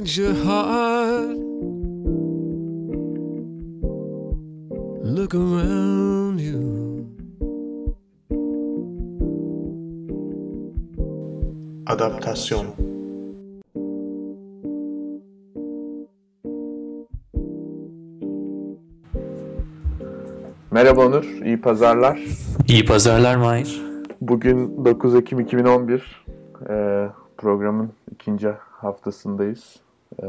change your heart. Look around you. Adaptasyon Merhaba Onur, iyi pazarlar. İyi pazarlar Mahir. Bugün 9 Ekim 2011. Ee, programın ikinci haftasındayız. Ee,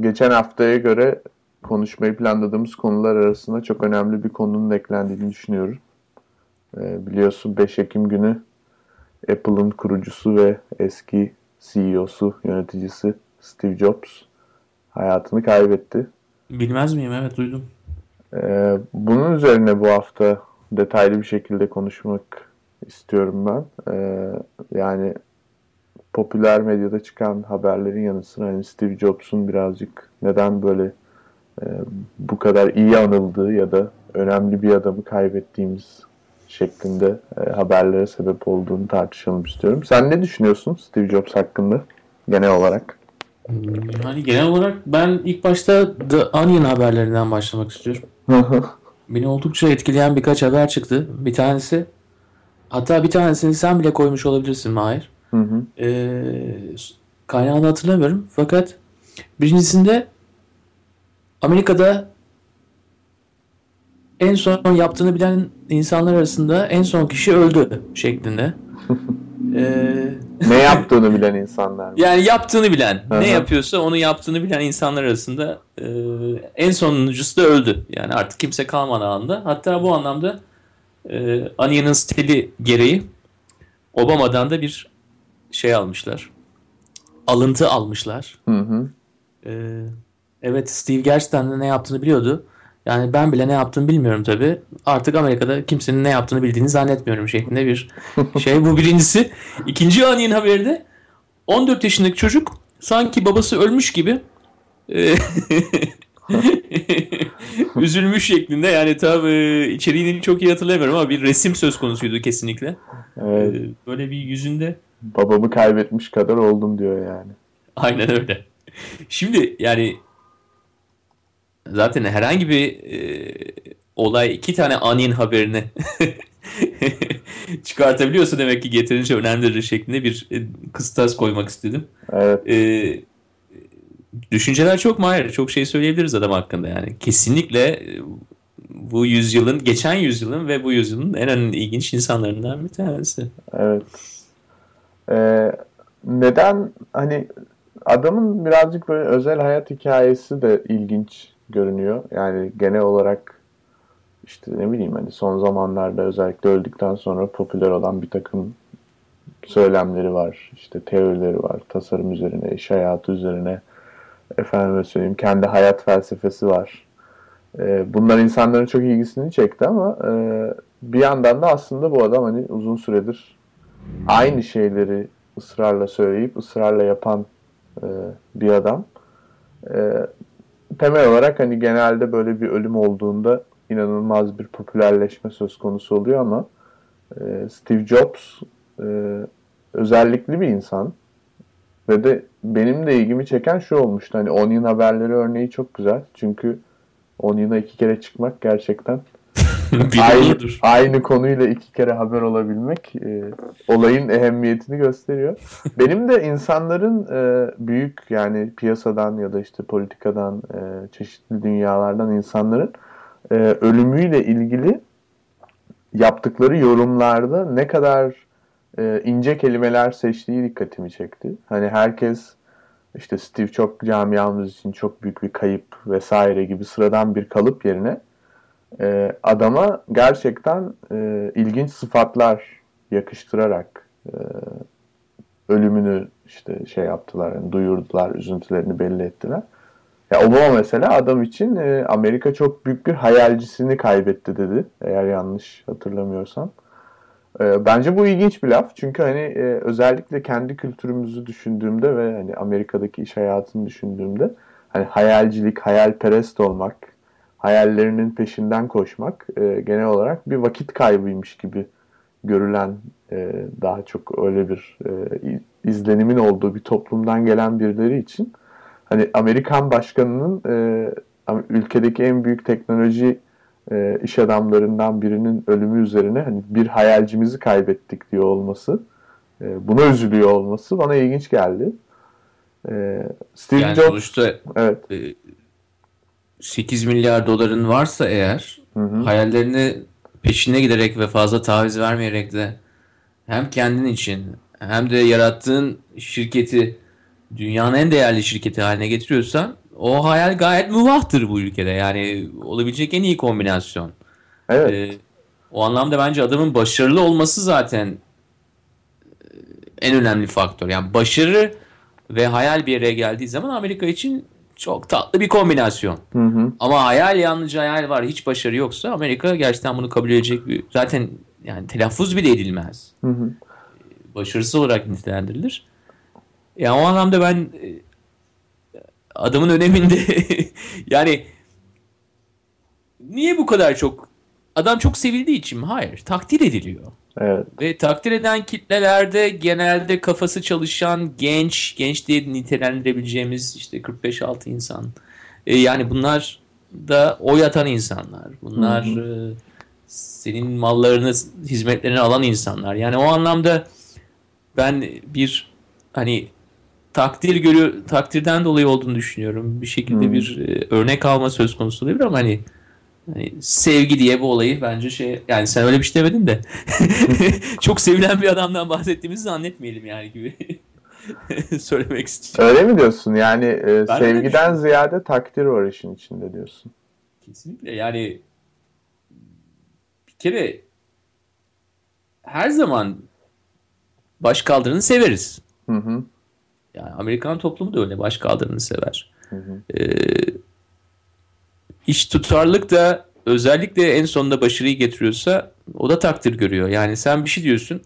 geçen haftaya göre konuşmayı planladığımız konular arasında çok önemli bir konunun eklendiğini düşünüyorum. Ee, biliyorsun 5 Ekim günü Apple'ın kurucusu ve eski CEO'su, yöneticisi Steve Jobs hayatını kaybetti. Bilmez miyim? Evet duydum. Ee, bunun üzerine bu hafta detaylı bir şekilde konuşmak istiyorum ben. Ee, yani popüler medyada çıkan haberlerin yanı sıra hani Steve Jobs'un birazcık neden böyle e, bu kadar iyi anıldığı ya da önemli bir adamı kaybettiğimiz şeklinde e, haberlere sebep olduğunu tartışalım istiyorum. Sen ne düşünüyorsun Steve Jobs hakkında genel olarak? Yani genel olarak ben ilk başta The Onion haberlerinden başlamak istiyorum. Beni oldukça etkileyen birkaç haber çıktı. Bir tanesi hatta bir tanesini sen bile koymuş olabilirsin Mahir. Hı hı. Ee, kaynağını hatırlamıyorum. Fakat birincisinde Amerika'da en son yaptığını bilen insanlar arasında en son kişi öldü şeklinde. Ee, ne yaptığını bilen insanlar mı? yani yaptığını bilen, Hı hı. ne yapıyorsa onu yaptığını bilen insanlar arasında e, en sonuncusu da öldü. Yani artık kimse kalmadı anda. Hatta bu anlamda e, Anion'ın stili gereği Obama'dan da bir şey almışlar. Alıntı almışlar. Hı hı. Ee, evet Steve gerçekten de ne yaptığını biliyordu. Yani ben bile ne yaptığını bilmiyorum tabii. Artık Amerika'da kimsenin ne yaptığını bildiğini zannetmiyorum şeklinde bir şey. Bu birincisi. İkinci Onion haberi de 14 yaşındaki çocuk sanki babası ölmüş gibi e, üzülmüş şeklinde. Yani tabii içeriğini çok iyi hatırlamıyorum ama bir resim söz konusuydu kesinlikle. Evet, Ee, Böyle bir yüzünde babamı kaybetmiş kadar oldum diyor yani. Aynen öyle. Şimdi yani zaten herhangi bir e, olay iki tane Onion haberini çıkartabiliyorsa demek ki yeterince önemlidir şeklinde bir e, kıstas koymak istedim. Evet. E, düşünceler çok mahir. Çok şey söyleyebiliriz adam hakkında yani. Kesinlikle e, bu yüzyılın, geçen yüzyılın ve bu yüzyılın en önemli ilginç insanlarından bir tanesi. Evet. Ee, neden hani adamın birazcık böyle özel hayat hikayesi de ilginç görünüyor. Yani genel olarak işte ne bileyim hani son zamanlarda özellikle öldükten sonra popüler olan bir takım söylemleri var. İşte teorileri var. Tasarım üzerine, iş hayatı üzerine efendime söyleyeyim kendi hayat felsefesi var. Ee, bunlar insanların çok ilgisini çekti ama e, bir yandan da aslında bu adam hani uzun süredir aynı şeyleri ısrarla söyleyip ısrarla yapan e, bir adam. E, temel olarak hani genelde böyle bir ölüm olduğunda inanılmaz bir popülerleşme söz konusu oluyor ama e, Steve Jobs e, özellikli bir insan ve de benim de ilgimi çeken şu olmuştu. Hani Onion haberleri örneği çok güzel. Çünkü Onion'a iki kere çıkmak gerçekten aynı, aynı konuyla iki kere haber olabilmek e, olayın ehemmiyetini gösteriyor. Benim de insanların e, büyük yani piyasadan ya da işte politikadan e, çeşitli dünyalardan insanların e, ölümüyle ilgili yaptıkları yorumlarda ne kadar e, ince kelimeler seçtiği dikkatimi çekti. Hani herkes işte Steve çok camiamız için çok büyük bir kayıp vesaire gibi sıradan bir kalıp yerine e, adama gerçekten e, ilginç sıfatlar yakıştırarak e, ölümünü işte şey yaptılar, yani duyurdular, üzüntülerini belli ettiler. Ya Obama mesela adam için e, Amerika çok büyük bir hayalcisini kaybetti dedi. Eğer yanlış hatırlamıyorsam. E, bence bu ilginç bir laf. Çünkü hani e, özellikle kendi kültürümüzü düşündüğümde ve hani Amerika'daki iş hayatını düşündüğümde hani hayalcilik, hayalperest olmak, hayallerinin peşinden koşmak e, genel olarak bir vakit kaybıymış gibi görülen e, daha çok öyle bir e, izlenimin olduğu bir toplumdan gelen birileri için hani Amerikan başkanının e, ülkedeki en büyük teknoloji e, iş adamlarından birinin ölümü üzerine hani bir hayalcimizi kaybettik diyor olması, e, buna üzülüyor olması bana ilginç geldi. E, Steve yani Jobs, sonuçta evet. E, 8 milyar doların varsa eğer hı hı. hayallerini peşine giderek ve fazla taviz vermeyerek de hem kendin için hem de yarattığın şirketi dünyanın en değerli şirketi haline getiriyorsan o hayal gayet muvahtır bu ülkede. Yani olabilecek en iyi kombinasyon. Evet. Ee, o anlamda bence adamın başarılı olması zaten e, en önemli faktör. Yani başarı ve hayal bir araya geldiği zaman Amerika için çok tatlı bir kombinasyon. Hı hı. Ama hayal yalnızca hayal var hiç başarı yoksa Amerika gerçekten bunu kabul edecek bir zaten yani telaffuz bile edilmez. Hı hı. Başarısız olarak nitelendirilir. Yani o anlamda ben e, adamın öneminde yani niye bu kadar çok adam çok sevildiği için mi? Hayır. Takdir ediliyor. Evet. Ve takdir eden kitlelerde genelde kafası çalışan genç, genç diye nitelendirebileceğimiz işte 45-6 insan. E, yani bunlar da oy atan insanlar. Bunlar e, senin mallarını, hizmetlerini alan insanlar. Yani o anlamda ben bir hani takdir görüyor takdirden dolayı olduğunu düşünüyorum. Bir şekilde hmm. bir e, örnek alma söz konusu olabilir ama hani, hani sevgi diye bu olayı bence şey yani sen öyle bir şey demedin de çok sevilen bir adamdan bahsettiğimizi zannetmeyelim yani gibi. söylemek istiyorum. Öyle mi diyorsun? Yani e, sevgiden ziyade takdir var işin içinde diyorsun. Kesinlikle yani bir kere her zaman baş kaldırını severiz. Hı hı. Yani Amerikan toplumu da öyle baş kaldırını sever. Hı hı. Ee, iş tutarlık da özellikle en sonunda başarıyı getiriyorsa o da takdir görüyor. Yani sen bir şey diyorsun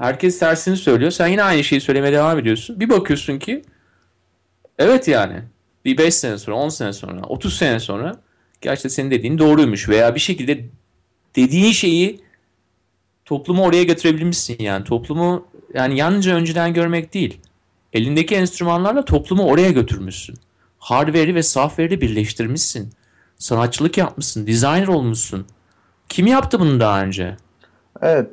herkes tersini söylüyor. Sen yine aynı şeyi söylemeye devam ediyorsun. Bir bakıyorsun ki evet yani bir 5 sene sonra 10 sene sonra 30 sene sonra gerçekten senin dediğin doğruymuş veya bir şekilde dediğin şeyi toplumu oraya götürebilmişsin yani. Toplumu yani yalnızca önceden görmek değil elindeki enstrümanlarla toplumu oraya götürmüşsün. Hardware'i ve software'i birleştirmişsin. Sanatçılık yapmışsın, designer olmuşsun. Kim yaptı bunu daha önce? Evet,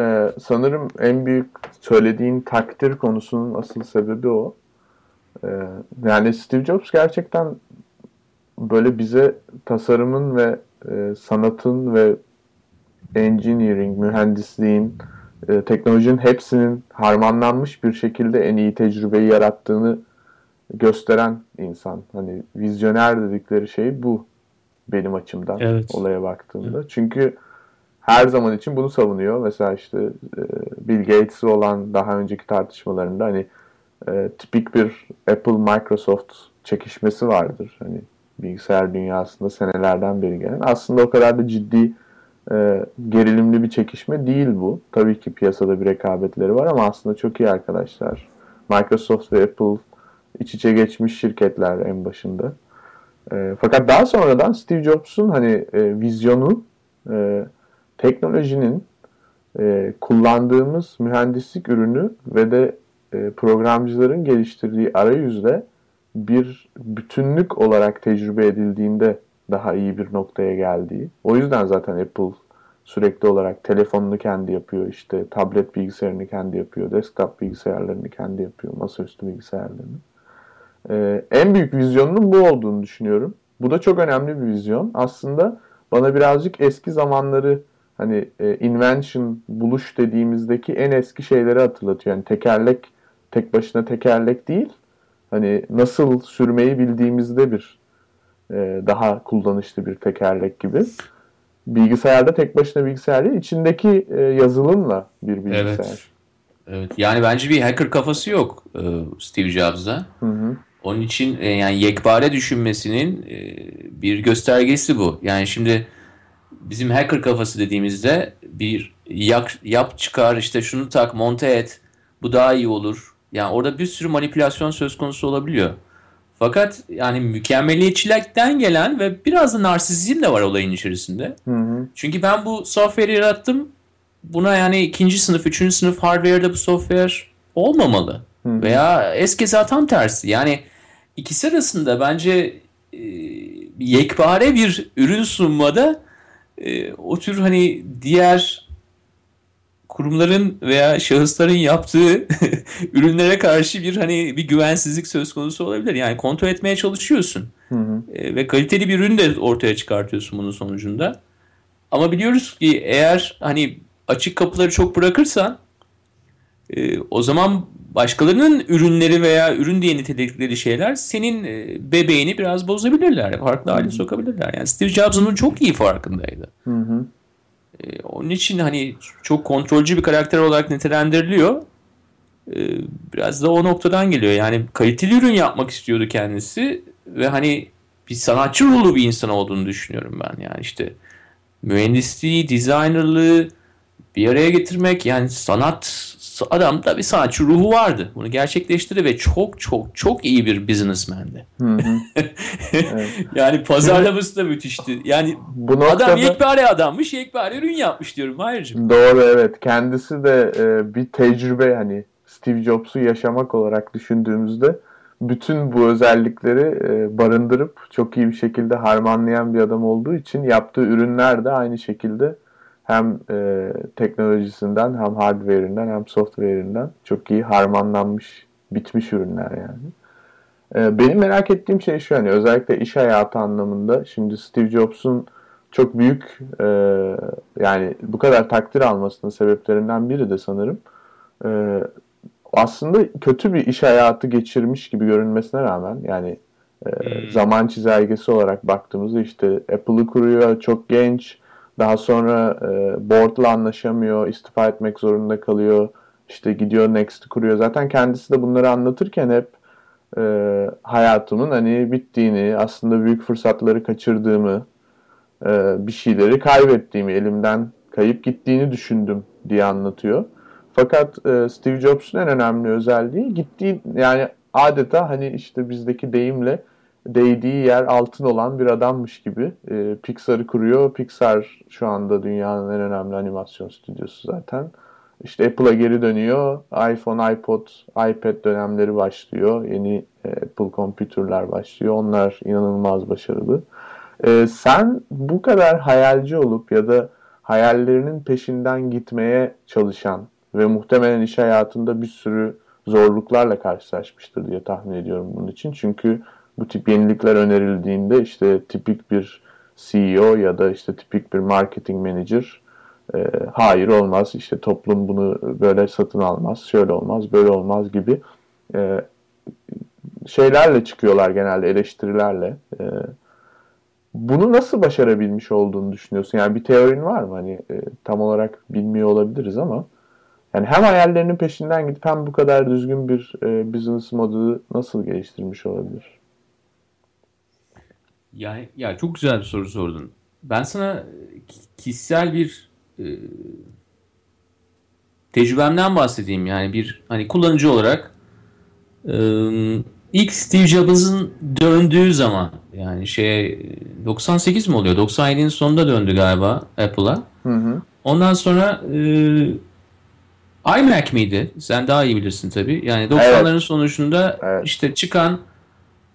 e, sanırım en büyük söylediğin takdir konusunun asıl sebebi o. E, yani Steve Jobs gerçekten böyle bize tasarımın ve e, sanatın ve engineering, mühendisliğin, e, teknolojinin hepsinin harmanlanmış bir şekilde en iyi tecrübeyi yarattığını gösteren insan. Hani vizyoner dedikleri şey bu benim açımdan evet. olaya baktığımda. Evet. Çünkü her zaman için bunu savunuyor. Mesela işte e, Bill Gates'i olan daha önceki tartışmalarında hani e, tipik bir Apple Microsoft çekişmesi vardır. Hani bilgisayar dünyasında senelerden beri gelen. Aslında o kadar da ciddi e, gerilimli bir çekişme değil bu. Tabii ki piyasada bir rekabetleri var ama aslında çok iyi arkadaşlar. Microsoft ve Apple iç içe geçmiş şirketler en başında. E, fakat daha sonradan Steve Jobs'un hani e, vizyonu e, teknolojinin e, kullandığımız mühendislik ürünü ve de e, programcıların geliştirdiği arayüzde bir bütünlük olarak tecrübe edildiğinde daha iyi bir noktaya geldiği. O yüzden zaten Apple sürekli olarak telefonunu kendi yapıyor, işte tablet bilgisayarını kendi yapıyor, desktop bilgisayarlarını kendi yapıyor, masaüstü bilgisayarlarını. Ee, en büyük vizyonunun bu olduğunu düşünüyorum. Bu da çok önemli bir vizyon. Aslında bana birazcık eski zamanları hani e, invention, buluş dediğimizdeki en eski şeyleri hatırlatıyor. Yani tekerlek tek başına tekerlek değil. Hani nasıl sürmeyi bildiğimizde bir e, daha kullanışlı bir tekerlek gibi. Bilgisayarda tek başına bilgisayar değil, içindeki e, yazılımla bir bilgisayar. Evet. evet. Yani bence bir hacker kafası yok e, Steve Jobs'da. Hı hı. Onun için yani yekpare düşünmesinin bir göstergesi bu. Yani şimdi bizim hacker kafası dediğimizde bir yap, yap çıkar işte şunu tak monte et bu daha iyi olur. Yani orada bir sürü manipülasyon söz konusu olabiliyor. Fakat yani mükemmeliyetçilikten gelen ve biraz da narsizm de var olayın içerisinde. Hı hı. Çünkü ben bu software'i yarattım. Buna yani ikinci sınıf, üçüncü sınıf hardware'da bu software olmamalı. Hı. Veya eskeza tam tersi. Yani ikisi arasında bence e, yekpare bir ürün sunmada e, o tür hani diğer kurumların veya şahısların yaptığı ürünlere karşı bir hani bir güvensizlik söz konusu olabilir. Yani kontrol etmeye çalışıyorsun. Hı hı. E, ve kaliteli bir ürün de ortaya çıkartıyorsun bunun sonucunda. Ama biliyoruz ki eğer hani açık kapıları çok bırakırsan e, o zaman başkalarının ürünleri veya ürün diye niteledikleri şeyler senin e, bebeğini biraz bozabilirler. Farklı hale sokabilirler. Yani Steve Jobs onun çok iyi farkındaydı. Hı hı. E, onun için hani çok kontrolcü bir karakter olarak nitelendiriliyor. E, biraz da o noktadan geliyor. Yani kaliteli ürün yapmak istiyordu kendisi ve hani bir sanatçı ruhlu bir insan olduğunu düşünüyorum ben. Yani işte mühendisliği, designerlığı bir araya getirmek yani sanat adamda bir sanatçı ruhu vardı. Bunu gerçekleştirdi ve çok çok çok iyi bir businessman'di. evet. yani pazarlaması da müthişti. Yani Bu noktada... adam yekpare adammış, yekpare ürün yapmış diyorum Hayırcığım. Doğru evet. Kendisi de e, bir tecrübe hani Steve Jobs'u yaşamak olarak düşündüğümüzde bütün bu özellikleri e, barındırıp çok iyi bir şekilde harmanlayan bir adam olduğu için yaptığı ürünler de aynı şekilde hem e, teknolojisinden hem hardware'inden hem software'inden çok iyi harmanlanmış, bitmiş ürünler yani. E, benim merak ettiğim şey şu hani özellikle iş hayatı anlamında şimdi Steve Jobs'un çok büyük e, yani bu kadar takdir almasının sebeplerinden biri de sanırım e, aslında kötü bir iş hayatı geçirmiş gibi görünmesine rağmen yani e, hmm. zaman çizelgesi olarak baktığımızda işte Apple'ı kuruyor çok genç daha sonra e, board'la anlaşamıyor, istifa etmek zorunda kalıyor. İşte gidiyor Next'i kuruyor. Zaten kendisi de bunları anlatırken hep e, hayatımın hani bittiğini, aslında büyük fırsatları kaçırdığımı, e, bir şeyleri kaybettiğimi, elimden kayıp gittiğini düşündüm diye anlatıyor. Fakat e, Steve Jobs'un en önemli özelliği gittiği yani adeta hani işte bizdeki deyimle değdiği yer altın olan bir adammış gibi e, Pixar'ı kuruyor. Pixar şu anda dünyanın en önemli animasyon stüdyosu zaten. İşte Apple'a geri dönüyor. iPhone, iPod, iPad dönemleri başlıyor. Yeni e, Apple computer'lar başlıyor. Onlar inanılmaz başarılı. E, sen bu kadar hayalci olup ya da hayallerinin peşinden gitmeye çalışan ve muhtemelen iş hayatında bir sürü zorluklarla karşılaşmıştır diye tahmin ediyorum bunun için. Çünkü bu tip yenilikler önerildiğinde işte tipik bir CEO ya da işte tipik bir marketing manager e, hayır olmaz işte toplum bunu böyle satın almaz şöyle olmaz böyle olmaz gibi e, şeylerle çıkıyorlar genelde eleştirilerle. E, bunu nasıl başarabilmiş olduğunu düşünüyorsun? Yani bir teorin var mı? Hani e, tam olarak bilmiyor olabiliriz ama yani hem hayallerinin peşinden gidip hem bu kadar düzgün bir e, business modeli nasıl geliştirmiş olabilir? Yani ya çok güzel bir soru sordun. Ben sana kişisel bir e, tecrübemden bahsedeyim. Yani bir hani kullanıcı olarak e, ilk Steve Jobs'ın döndüğü zaman yani şey 98 mi oluyor? 97'nin sonunda döndü galiba Apple'a. Ondan sonra e, iMac miydi? Sen daha iyi bilirsin tabii. Yani 90'ların evet. sonucunda evet. işte çıkan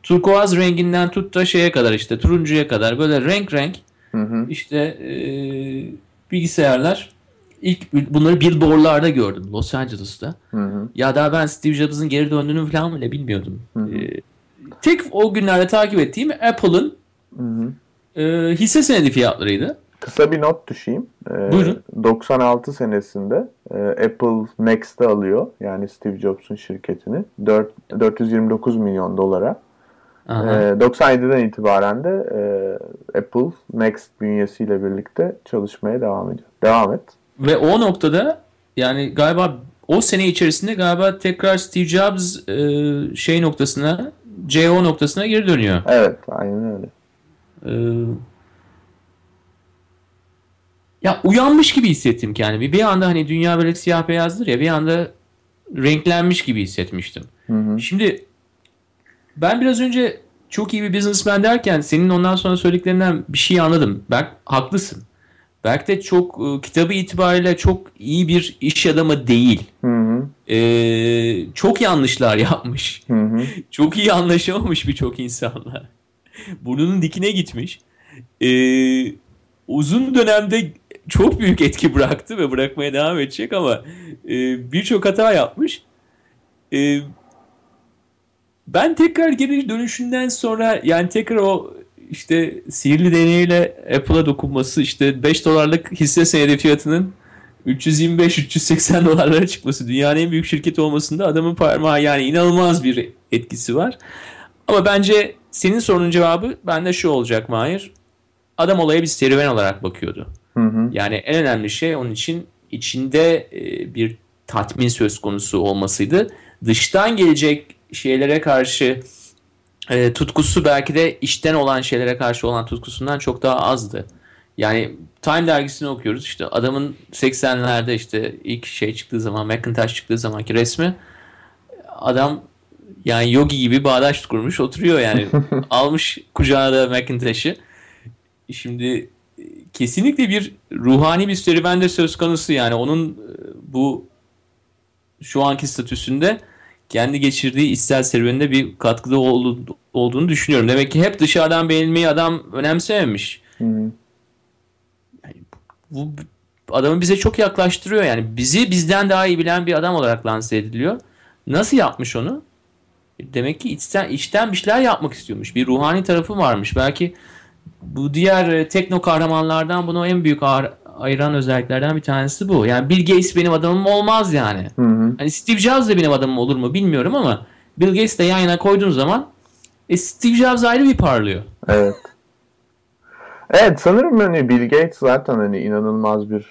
turkuaz renginden tut da şeye kadar işte turuncuya kadar böyle renk renk hı hı. işte e, bilgisayarlar ilk bunları billboardlarda gördüm Los Angeles'ta. Hı hı. Ya daha ben Steve Jobs'ın geri döndüğünü falan bile bilmiyordum. Hı hı. E, tek o günlerde takip ettiğim Apple'ın e, hisse senedi fiyatlarıydı. Kısa bir not düşeyim. Ee, Buyurun. 96 senesinde e, Apple Next'ı alıyor. Yani Steve Jobs'un şirketini. 4, 429 milyon dolara. E, ee, 97'den itibaren de e, Apple Next bünyesiyle birlikte çalışmaya devam ediyor. Devam et. Ve o noktada yani galiba o sene içerisinde galiba tekrar Steve Jobs e, şey noktasına CO noktasına geri dönüyor. Evet aynen öyle. Ee, ya uyanmış gibi hissettim kendimi. Bir anda hani dünya böyle siyah beyazdır ya bir anda renklenmiş gibi hissetmiştim. Hı hı. Şimdi ben biraz önce çok iyi bir businessman derken senin ondan sonra söylediklerinden bir şey anladım. Ben haklısın. belki de çok e, kitabı itibariyle çok iyi bir iş adamı değil. Hı hı. Ee, çok yanlışlar yapmış. Hı hı. Çok iyi anlaşamamış birçok insanla. Burnunun dikine gitmiş. Ee, uzun dönemde çok büyük etki bıraktı ve bırakmaya devam edecek ama e, birçok hata yapmış. E, ben tekrar geri dönüşünden sonra yani tekrar o işte sihirli deneyiyle Apple'a dokunması işte 5 dolarlık hisse senedi fiyatının 325-380 dolarlara çıkması dünyanın en büyük şirketi olmasında adamın parmağı yani inanılmaz bir etkisi var. Ama bence senin sorunun cevabı bende şu olacak Mahir. Adam olaya bir serüven olarak bakıyordu. Hı hı. Yani en önemli şey onun için içinde e, bir tatmin söz konusu olmasıydı. Dıştan gelecek şeylere karşı e, tutkusu belki de içten olan şeylere karşı olan tutkusundan çok daha azdı. Yani Time dergisini okuyoruz işte adamın 80'lerde işte ilk şey çıktığı zaman Macintosh çıktığı zamanki resmi adam yani yogi gibi bağdaş kurmuş oturuyor yani almış kucağına da Macintosh'ı. Şimdi e, kesinlikle bir ruhani bir serüven de söz konusu yani onun e, bu şu anki statüsünde kendi geçirdiği içsel serüveninde bir katkıda oldu, olduğunu düşünüyorum. Demek ki hep dışarıdan beğenilmeyi adam önemsememiş. Hı hı. Bu adamı bize çok yaklaştırıyor yani. Bizi bizden daha iyi bilen bir adam olarak lanse ediliyor. Nasıl yapmış onu? Demek ki içten, içten bir şeyler yapmak istiyormuş. Bir ruhani tarafı varmış. Belki bu diğer e, tekno kahramanlardan bunu en büyük ağır- ayıran özelliklerden bir tanesi bu. Yani Bill Gates benim adamım olmaz yani. Hı hı. Hani Steve Jobs da benim adamım olur mu bilmiyorum ama Bill Gates de yan yana koyduğun zaman e, Steve Jobs ayrı bir parlıyor. Evet. Evet sanırım hani Bill Gates zaten hani inanılmaz bir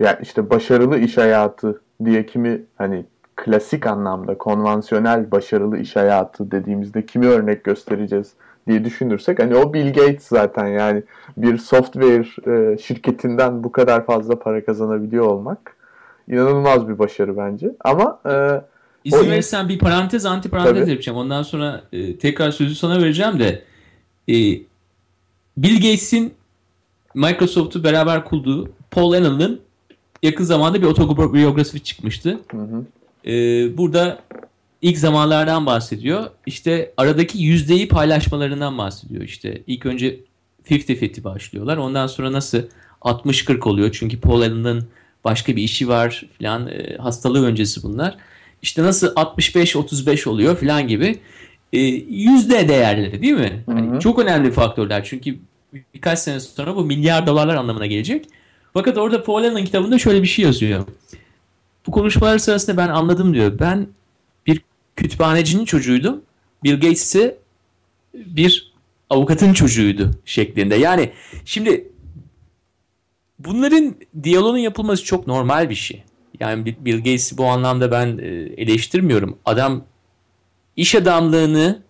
yani işte başarılı iş hayatı diye kimi hani klasik anlamda konvansiyonel başarılı iş hayatı dediğimizde kimi örnek göstereceğiz diye düşünürsek hani o Bill Gates zaten yani bir software e, şirketinden bu kadar fazla para kazanabiliyor olmak inanılmaz bir başarı bence. Ama e, İzin O- verirsen bir parantez anti parantez Tabii. yapacağım. Ondan sonra e, tekrar sözü sana vereceğim de e, Bill Gates'in Microsoft'u beraber kurduğu Paul Allen'ın yakın zamanda bir otobiyografi çıkmıştı. hı hı, E, burada ilk zamanlardan bahsediyor. İşte aradaki yüzdeyi paylaşmalarından bahsediyor. İşte ilk önce 50-50 başlıyorlar. Ondan sonra nasıl 60-40 oluyor. Çünkü Paul Allen'ın başka bir işi var filan. E, hastalığı öncesi bunlar. İşte nasıl 65-35 oluyor filan gibi. E, yüzde değerleri değil mi? Hani Hı hı. çok önemli faktörler. Çünkü birkaç sene sonra bu milyar dolarlar anlamına gelecek. Fakat orada Paul Allen'ın kitabında şöyle bir şey yazıyor. Bu konuşmalar sırasında ben anladım diyor. Ben kütüphanecinin çocuğuydum. Bill Gates ise bir avukatın çocuğuydu şeklinde. Yani şimdi bunların diyaloğun yapılması çok normal bir şey. Yani Bill- Gates'i bu anlamda ben e, eleştirmiyorum. Adam iş adamlığını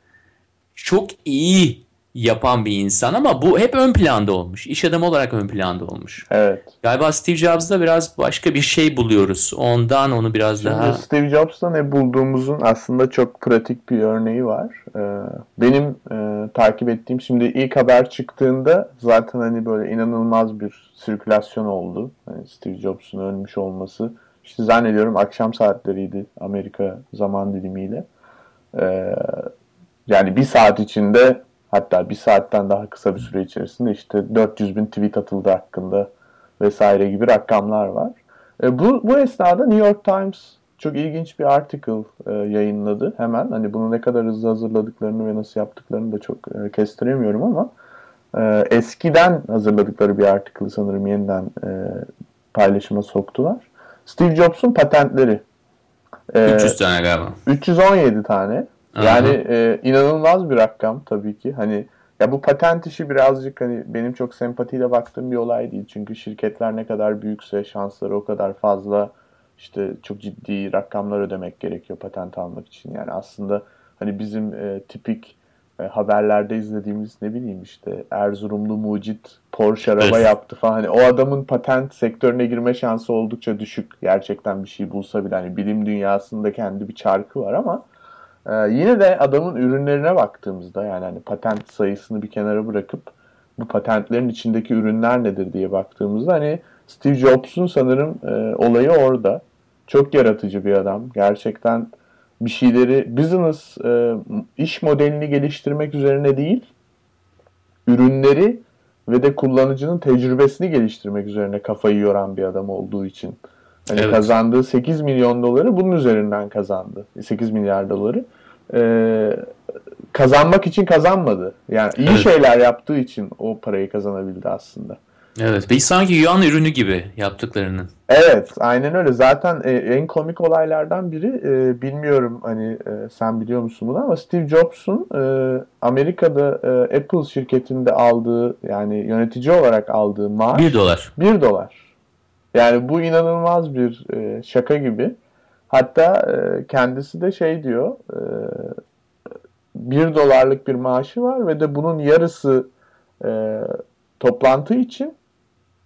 çok iyi yapan bir insan ama bu hep ön planda olmuş. İş adamı olarak ön planda olmuş. evet. Galiba Steve Jobs'da biraz başka bir şey buluyoruz. Ondan onu biraz Şimdi daha... Steve Jobs'ta ne bulduğumuzun aslında çok pratik bir örneği var. Ee, benim e, takip ettiğim şimdi ilk haber çıktığında zaten hani böyle inanılmaz bir sirkülasyon oldu. Hani Steve Jobs'un ölmüş olması. İşte zannediyorum akşam saatleriydi Amerika zaman dilimiyle. Ee, yani bir saat içinde hatta bir saatten daha kısa bir süre içerisinde işte 400 bin tweet atıldı hakkında vesaire gibi rakamlar var. E, bu, bu esnada New York Times çok ilginç bir article e, yayınladı hemen. Hani bunu ne kadar hızlı hazırladıklarını ve nasıl yaptıklarını da çok e, kestiremiyorum ama e, eskiden hazırladıkları bir article'ı sanırım yeniden e, paylaşıma soktular. Steve Jobs'un patentleri. E, 300 tane galiba. 317 tane. Aha. Yani e, inanılmaz bir rakam tabii ki. Hani ya bu patent işi birazcık hani benim çok sempatiyle baktığım bir olay değil. Çünkü şirketler ne kadar büyükse şansları o kadar fazla işte çok ciddi rakamlar ödemek gerekiyor patent almak için. Yani aslında hani bizim e, tipik e, haberlerde izlediğimiz ne bileyim işte Erzurumlu mucit Porsche araba Evet. yaptı falan. Hani o adamın patent sektörüne girme şansı oldukça düşük. Gerçekten bir şey bulsa bile hani bilim dünyasında kendi bir çarkı var ama ee, yine de adamın ürünlerine baktığımızda yani hani patent sayısını bir kenara bırakıp bu patentlerin içindeki ürünler nedir diye baktığımızda hani Steve Jobs'un sanırım e, olayı orada. Çok yaratıcı bir adam. Gerçekten bir şeyleri business e, iş modelini geliştirmek üzerine değil, ürünleri ve de kullanıcının tecrübesini geliştirmek üzerine kafayı yoran bir adam olduğu için. Hani evet. kazandığı 8 milyon doları bunun üzerinden kazandı. 8 milyar doları. Ee, kazanmak için kazanmadı. Yani iyi evet. şeyler yaptığı için o parayı kazanabildi aslında. Evet ve sanki yuan ürünü gibi yaptıklarının. Evet aynen öyle. Zaten e, en komik olaylardan biri e, bilmiyorum hani e, sen biliyor musun bunu ama Steve Jobs'un e, Amerika'da e, Apple şirketinde aldığı yani yönetici olarak aldığı maaş 1 dolar. 1 dolar. Yani bu inanılmaz bir e, şaka gibi. Hatta e, kendisi de şey diyor e, 1 dolarlık bir maaşı var ve de bunun yarısı e, toplantı için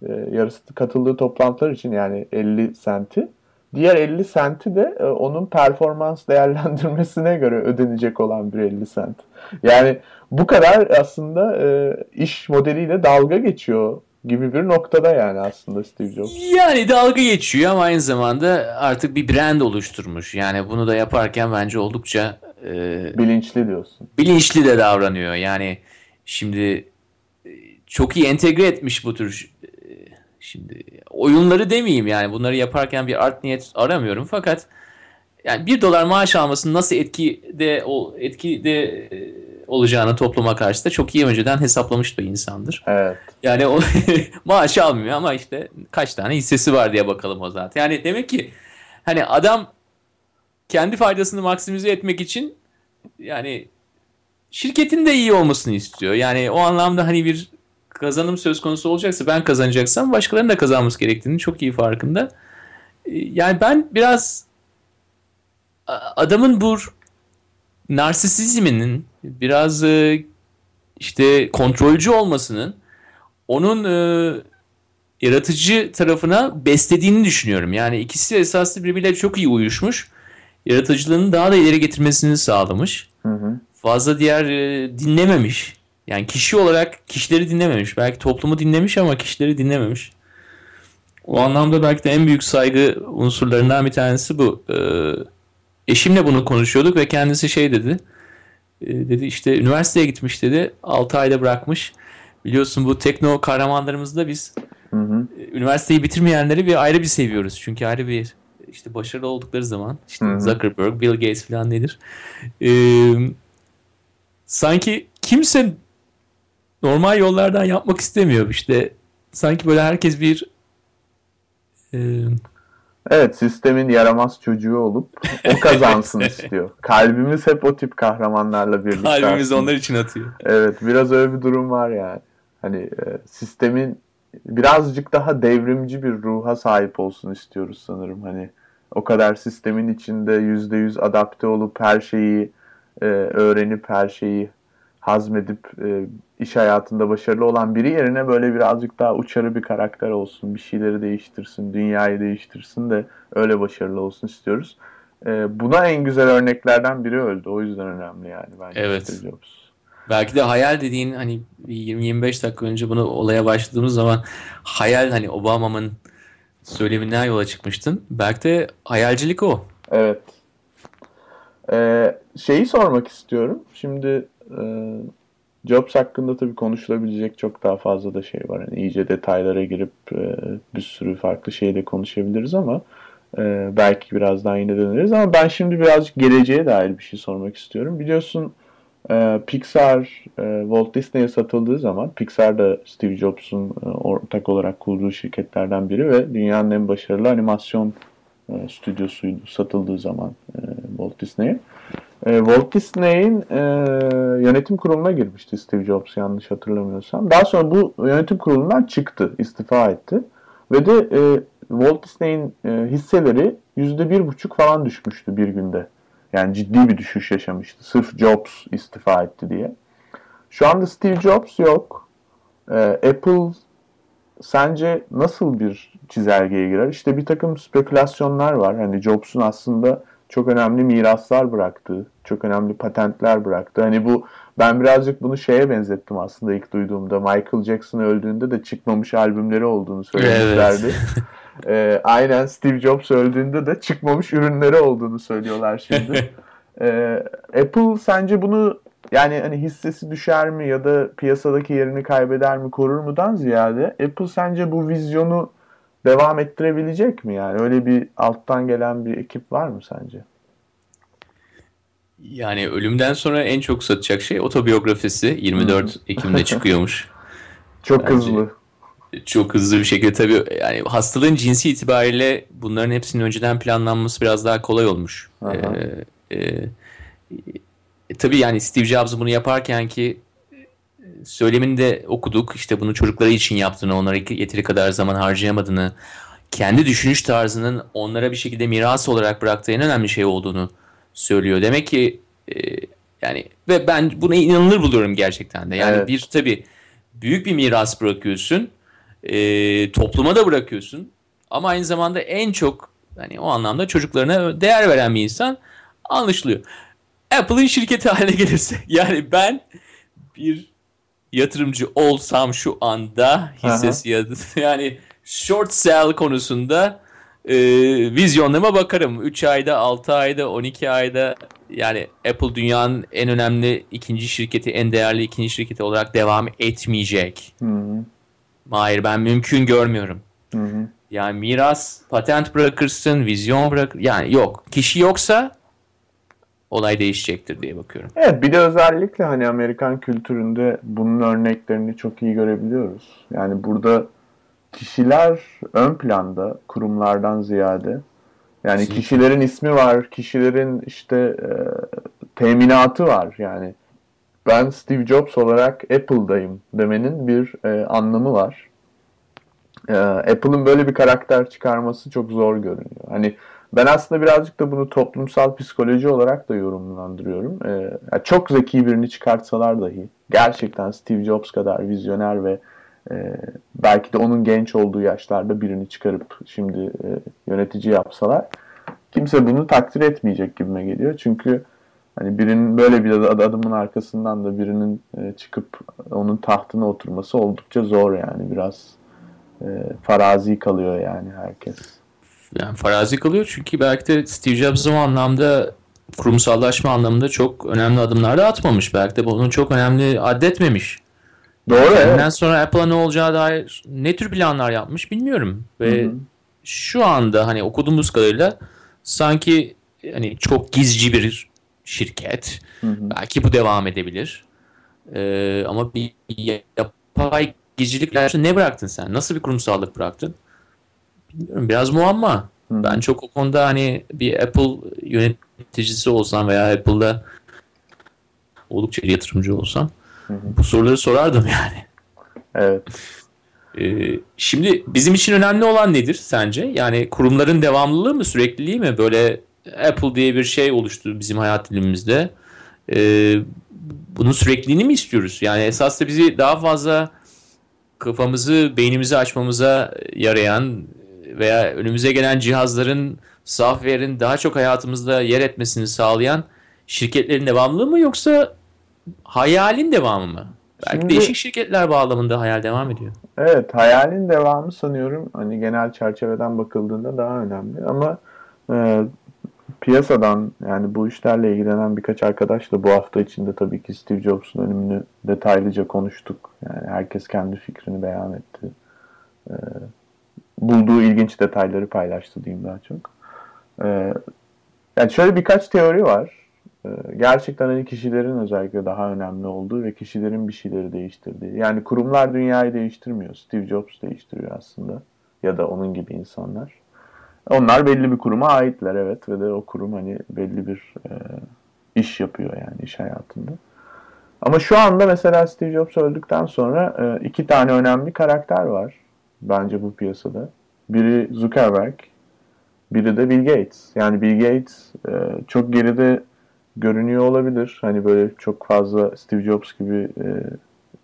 e, yarısı katıldığı toplantılar için yani 50 senti. Diğer 50 senti de e, onun performans değerlendirmesine göre ödenecek olan bir 50 sent. Yani bu kadar aslında e, iş modeliyle dalga geçiyor gibi bir noktada yani aslında Steve Jobs. Yani dalga geçiyor ama aynı zamanda artık bir brand oluşturmuş. Yani bunu da yaparken bence oldukça e, bilinçli diyorsun. Bilinçli de davranıyor. Yani şimdi e, çok iyi entegre etmiş bu tür e, şimdi oyunları demeyeyim yani bunları yaparken bir art niyet aramıyorum fakat yani bir dolar maaş almasının nasıl etki de o etki de e, olacağını topluma karşı da çok iyi önceden hesaplamış bir insandır. Evet. Yani o maaş almıyor ama işte kaç tane hissesi var diye bakalım o zaten. Yani demek ki hani adam kendi faydasını maksimize etmek için yani şirketin de iyi olmasını istiyor. Yani o anlamda hani bir kazanım söz konusu olacaksa ben kazanacaksam başkalarının da kazanması gerektiğini çok iyi farkında. Yani ben biraz adamın bu narsisizminin biraz e, işte kontrolcü olmasının onun e, yaratıcı tarafına beslediğini düşünüyorum. Yani ikisi esaslı birbiriyle çok iyi uyuşmuş. Yaratıcılığını daha da ileri getirmesini sağlamış. Hı hı. Fazla diğer e, dinlememiş. Yani kişi olarak kişileri dinlememiş. Belki toplumu dinlemiş ama kişileri dinlememiş. O anlamda belki de en büyük saygı unsurlarından bir tanesi bu. Ee, eşimle bunu konuşuyorduk ve kendisi şey dedi. E, dedi işte üniversiteye gitmiş dedi. 6 ayda bırakmış. Biliyorsun bu tekno kahramanlarımızda biz hı hı. E, üniversiteyi bitirmeyenleri bir ayrı bir seviyoruz. Çünkü ayrı bir işte başarılı oldukları zaman işte hı hı. Zuckerberg, Bill Gates falan nedir? Ee, sanki kimse normal yollardan yapmak istemiyor. işte sanki böyle herkes bir e, Evet sistemin yaramaz çocuğu olup o kazansın istiyor. Kalbimiz hep o tip kahramanlarla birlikte. Kalbimiz aslında. onlar için atıyor. Evet biraz öyle bir durum var yani. Hani e, sistemin birazcık daha devrimci bir ruha sahip olsun istiyoruz sanırım. Hani o kadar sistemin içinde yüzde yüz adapte olup her şeyi e, öğrenip her şeyi hazmedip e, iş hayatında başarılı olan biri yerine böyle birazcık daha uçarı bir karakter olsun. Bir şeyleri değiştirsin, dünyayı değiştirsin de öyle başarılı olsun istiyoruz. E, buna en güzel örneklerden biri öldü. O yüzden önemli yani bence. Evet. Belki de hayal dediğin hani 20-25 dakika önce bunu olaya başladığımız zaman hayal hani Obama'nın söyleminden yola çıkmıştın. Belki de hayalcilik o. Evet. Ee, şeyi sormak istiyorum. Şimdi e, Jobs hakkında tabii konuşulabilecek çok daha fazla da şey var. Yani iyice detaylara girip e, bir sürü farklı şey de konuşabiliriz ama e, belki birazdan yine döneriz. Ama ben şimdi birazcık geleceğe dair bir şey sormak istiyorum. Biliyorsun e, Pixar e, Walt Disney'e satıldığı zaman Pixar da Steve Jobs'un e, ortak olarak kurduğu şirketlerden biri ve dünyanın en başarılı animasyon e, stüdyosuydu satıldığı zaman e, Walt Disney'e. E, Walt Disney'in e, yönetim kuruluna girmişti Steve Jobs yanlış hatırlamıyorsam. Daha sonra bu yönetim kurulundan çıktı, istifa etti. Ve de e, Walt Disney'in e, hisseleri %1,5 falan düşmüştü bir günde. Yani ciddi bir düşüş yaşamıştı. Sırf Jobs istifa etti diye. Şu anda Steve Jobs yok. E, Apple sence nasıl bir çizelgeye girer? İşte bir takım spekülasyonlar var. Hani Jobs'un aslında çok önemli miraslar bıraktı. Çok önemli patentler bıraktı. Hani bu ben birazcık bunu şeye benzettim aslında ilk duyduğumda. Michael Jackson öldüğünde de çıkmamış albümleri olduğunu söylemişlerdi. Evet. ee, aynen Steve Jobs öldüğünde de çıkmamış ürünleri olduğunu söylüyorlar şimdi. ee, Apple sence bunu yani hani hissesi düşer mi ya da piyasadaki yerini kaybeder mi korur mudan ziyade Apple sence bu vizyonu devam ettirebilecek mi yani? Öyle bir alttan gelen bir ekip var mı sence? Yani ölümden sonra en çok satacak şey otobiyografisi 24 Ekim'de çıkıyormuş. çok Bence hızlı. Çok hızlı bir şekilde tabii yani hastalığın cinsi itibariyle bunların hepsinin önceden planlanması biraz daha kolay olmuş. Ee, e, e, tabii yani Steve Jobs bunu yaparken ki söylemini de okuduk. İşte bunu çocukları için yaptığını, onlara yeteri kadar zaman harcayamadığını, kendi düşünüş tarzının onlara bir şekilde miras olarak bıraktığı en önemli şey olduğunu söylüyor. Demek ki e, yani ve ben buna inanılır buluyorum gerçekten de. Yani evet. bir tabii büyük bir miras bırakıyorsun. E, topluma da bırakıyorsun. Ama aynı zamanda en çok hani o anlamda çocuklarına değer veren bir insan anlaşılıyor. Apple'ın şirketi haline gelirse yani ben bir yatırımcı olsam şu anda hissesi ya yani short sell konusunda e, vizyonlarıma bakarım. 3 ayda, 6 ayda, 12 ayda yani Apple dünyanın en önemli ikinci şirketi, en değerli ikinci şirketi olarak devam etmeyecek. Hı hı. Hayır ben mümkün görmüyorum. Hı hı. Yani miras, patent bırakırsın, vizyon bırak yani yok. Kişi yoksa olay değişecektir diye bakıyorum. Evet bir de özellikle hani Amerikan kültüründe bunun örneklerini çok iyi görebiliyoruz. Yani burada kişiler ön planda kurumlardan ziyade. Yani Kesinlikle. kişilerin ismi var, kişilerin işte e, teminatı var. Yani ben Steve Jobs olarak Apple'dayım demenin bir e, anlamı var. E, Apple'ın böyle bir karakter çıkarması çok zor görünüyor. Hani ben aslında birazcık da bunu toplumsal psikoloji olarak da yorumlandırıyorum. Ee, çok zeki birini çıkartsalar dahi gerçekten Steve Jobs kadar vizyoner ve e, belki de onun genç olduğu yaşlarda birini çıkarıp şimdi e, yönetici yapsalar kimse bunu takdir etmeyecek gibime geliyor. Çünkü hani birinin böyle bir adımın arkasından da birinin e, çıkıp onun tahtına oturması oldukça zor yani biraz e, farazi kalıyor yani herkes yani farazi kalıyor çünkü belki de Steve Jobs o anlamda kurumsallaşma anlamında çok önemli adımlar da atmamış. Belki de bunu çok önemli addetmemiş. Doğru. Ondan evet. sonra Apple'a ne olacağı dair ne tür planlar yapmış bilmiyorum. Ve Hı-hı. şu anda hani okuduğumuz kadarıyla sanki hani çok gizci bir şirket. Hı-hı. Belki bu devam edebilir. Ee, ama bir yapay gizcilikle ne bıraktın sen? Nasıl bir kurumsallık bıraktın? Bilmiyorum biraz muamma. Hı. Ben çok o konuda hani bir Apple yöneticisi olsam veya Apple'da oldukça yatırımcı olsam hı hı. bu soruları sorardım yani. Evet. Ee, şimdi bizim için önemli olan nedir sence? Yani kurumların devamlılığı mı, sürekliliği mi? Böyle Apple diye bir şey oluştu bizim hayat dilimimizde. Ee, bunun sürekliliğini mi istiyoruz? Yani esas da bizi daha fazla kafamızı, beynimizi açmamıza yarayan veya önümüze gelen cihazların, software'in daha çok hayatımızda yer etmesini sağlayan şirketlerin devamlılığı mı yoksa hayalin devamı mı? Belki Şimdi, değişik şirketler bağlamında hayal devam ediyor. Evet, hayalin devamı sanıyorum hani genel çerçeveden bakıldığında daha önemli ama e, piyasadan yani bu işlerle ilgilenen birkaç arkadaşla bu hafta içinde tabii ki Steve Jobs'un ölümünü detaylıca konuştuk. Yani herkes kendi fikrini beyan etti. E, bulduğu ilginç detayları paylaştı diyeyim daha çok. Ee, yani şöyle birkaç teori var. Ee, gerçekten hani kişilerin özellikle daha önemli olduğu ve kişilerin bir şeyleri değiştirdiği. Yani kurumlar dünyayı değiştirmiyor. Steve Jobs değiştiriyor aslında. Ya da onun gibi insanlar. Onlar belli bir kuruma aitler evet ve de o kurum hani belli bir e, iş yapıyor yani iş hayatında. Ama şu anda mesela Steve Jobs öldükten sonra e, iki tane önemli karakter var bence bu piyasada. Biri Zuckerberg, biri de Bill Gates. Yani Bill Gates e, çok geride görünüyor olabilir. Hani böyle çok fazla Steve Jobs gibi e,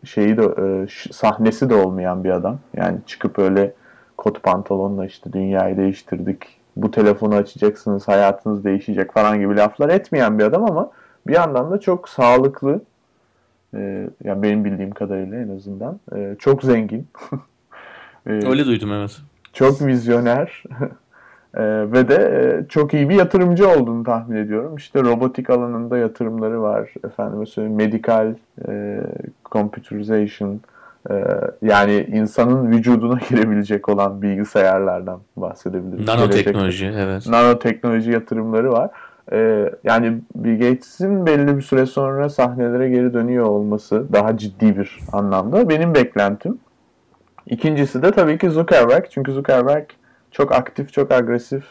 şeyi de e, sahnesi de olmayan bir adam. Yani çıkıp öyle kot pantolonla işte dünyayı değiştirdik bu telefonu açacaksınız hayatınız değişecek falan gibi laflar etmeyen bir adam ama bir yandan da çok sağlıklı e, yani benim bildiğim kadarıyla en azından e, çok zengin. e, Öyle duydum evet. Çok vizyoner e, ve de e, çok iyi bir yatırımcı olduğunu tahmin ediyorum. İşte robotik alanında yatırımları var. Efendim söyleyeyim medical e, computerization e, yani insanın vücuduna girebilecek olan bilgisayarlardan bahsedebiliriz. Nanoteknoloji Gelecek, evet. Nanoteknoloji yatırımları var. E, yani Bill Gates'in belli bir süre sonra sahnelere geri dönüyor olması daha ciddi bir anlamda benim beklentim. İkincisi de tabii ki Zuckerberg. Çünkü Zuckerberg çok aktif, çok agresif,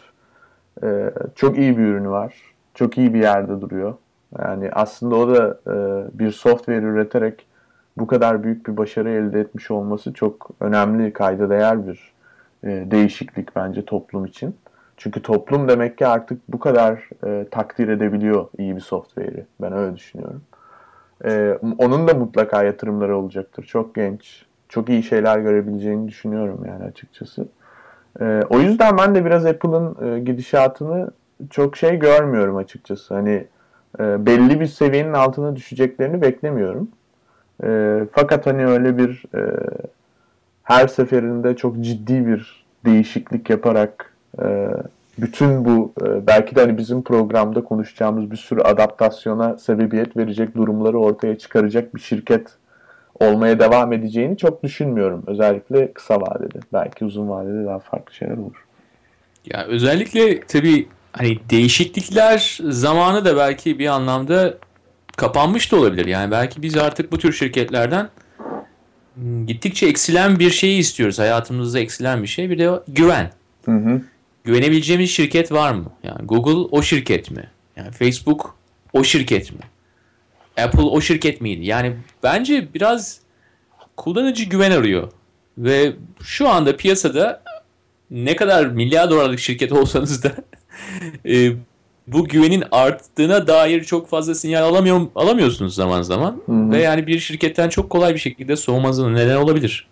e, çok iyi bir ürünü var. Çok iyi bir yerde duruyor. Yani aslında o da e, bir software üreterek bu kadar büyük bir başarı elde etmiş olması çok önemli, kayda değer bir e, değişiklik bence toplum için. Çünkü toplum demek ki artık bu kadar e, takdir edebiliyor iyi bir software'i. Ben öyle düşünüyorum. E, onun da mutlaka yatırımları olacaktır. Çok genç, çok iyi şeyler görebileceğini düşünüyorum yani açıkçası. E, o yüzden ben de biraz Apple'ın e, gidişatını çok şey görmüyorum açıkçası. Hani e, belli bir seviyenin altına düşeceklerini beklemiyorum. E, fakat hani öyle bir e, her seferinde çok ciddi bir değişiklik yaparak e, bütün bu e, belki de hani bizim programda konuşacağımız bir sürü adaptasyona sebebiyet verecek durumları ortaya çıkaracak bir şirket olmaya devam edeceğini çok düşünmüyorum. Özellikle kısa vadede. Belki uzun vadede daha farklı şeyler olur. Ya özellikle tabii hani değişiklikler zamanı da belki bir anlamda kapanmış da olabilir. Yani belki biz artık bu tür şirketlerden hmm, gittikçe eksilen bir şeyi istiyoruz. Hayatımızda eksilen bir şey. Bir de güven. Hı hı. Güvenebileceğimiz şirket var mı? Yani Google o şirket mi? Yani Facebook o şirket mi? Apple o şirket miydi? Yani bence biraz kullanıcı güven arıyor. Ve şu anda piyasada ne kadar milyar dolarlık şirket olsanız da e, bu güvenin arttığına dair çok fazla sinyal alamıyor, alamıyorsunuz zaman zaman. Hı-hı. Ve yani bir şirketten çok kolay bir şekilde soğumanızın neden olabilir.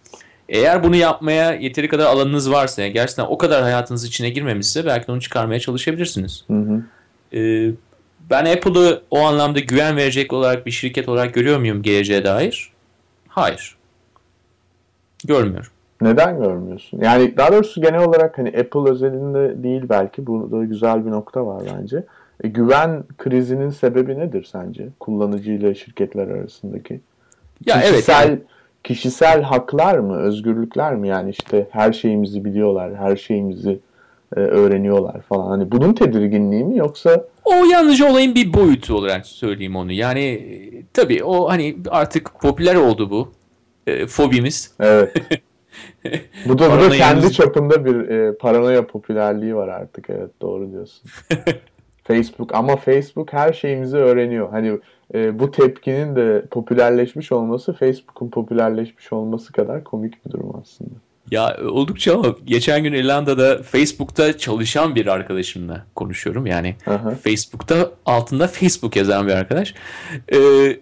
Eğer bunu yapmaya yeteri kadar alanınız varsa, yani gerçekten o kadar hayatınız içine girmemişse belki onu çıkarmaya çalışabilirsiniz. Ee, ben Apple'ı o anlamda güven verecek olarak bir şirket olarak görüyor muyum geleceğe dair? Hayır. Görmüyorum. Neden görmüyorsun? Yani daha doğrusu genel olarak hani Apple özelinde değil belki burada güzel bir nokta var bence. E, güven krizinin sebebi nedir sence? Kullanıcı ile şirketler arasındaki. Ya kişisel, evet. Yani. Kişisel haklar mı, özgürlükler mi? Yani işte her şeyimizi biliyorlar, her şeyimizi e, öğreniyorlar falan. Hani bunun tedirginliği mi yoksa o yalnızca olayın bir boyutu olarak söyleyeyim onu. Yani e, tabii o hani artık popüler oldu bu e, fobimiz. Evet. bu da, bu da kendi çapında bir e, paranoya popülerliği var artık. Evet doğru diyorsun. Facebook ama Facebook her şeyimizi öğreniyor. Hani e, bu tepkinin de popülerleşmiş olması Facebook'un popülerleşmiş olması kadar komik bir durum aslında. Ya oldukça ama geçen gün İrlanda'da Facebook'ta çalışan bir arkadaşımla konuşuyorum. Yani Aha. Facebook'ta altında Facebook yazan bir arkadaş. Ee,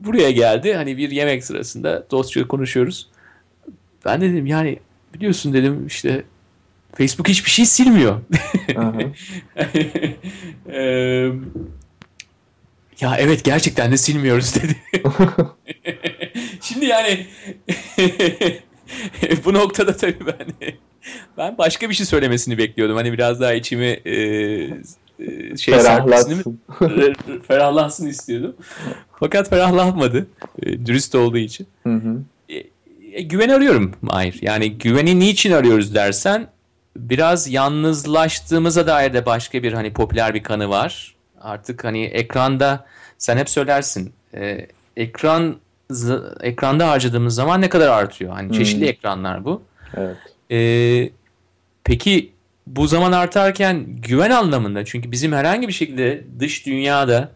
buraya geldi. Hani bir yemek sırasında dostça konuşuyoruz. Ben de dedim yani biliyorsun dedim işte Facebook hiçbir şey silmiyor. ee, ya evet gerçekten de silmiyoruz dedi. Şimdi yani bu noktada tabii ben ben başka bir şey söylemesini bekliyordum. Hani biraz daha içimi e, e, şey ferahlatsın. ferahlansın istiyordum. Fakat ferahlatmadı. E, dürüst olduğu için. Hı hı. E, e, güven arıyorum Mahir. Yani güveni niçin arıyoruz dersen biraz yalnızlaştığımıza dair de başka bir hani popüler bir kanı var. Artık hani ekranda sen hep söylersin. E, ekran ekranda harcadığımız zaman ne kadar artıyor? Hani çeşitli hmm. ekranlar bu. Evet. Ee, peki bu zaman artarken güven anlamında çünkü bizim herhangi bir şekilde dış dünyada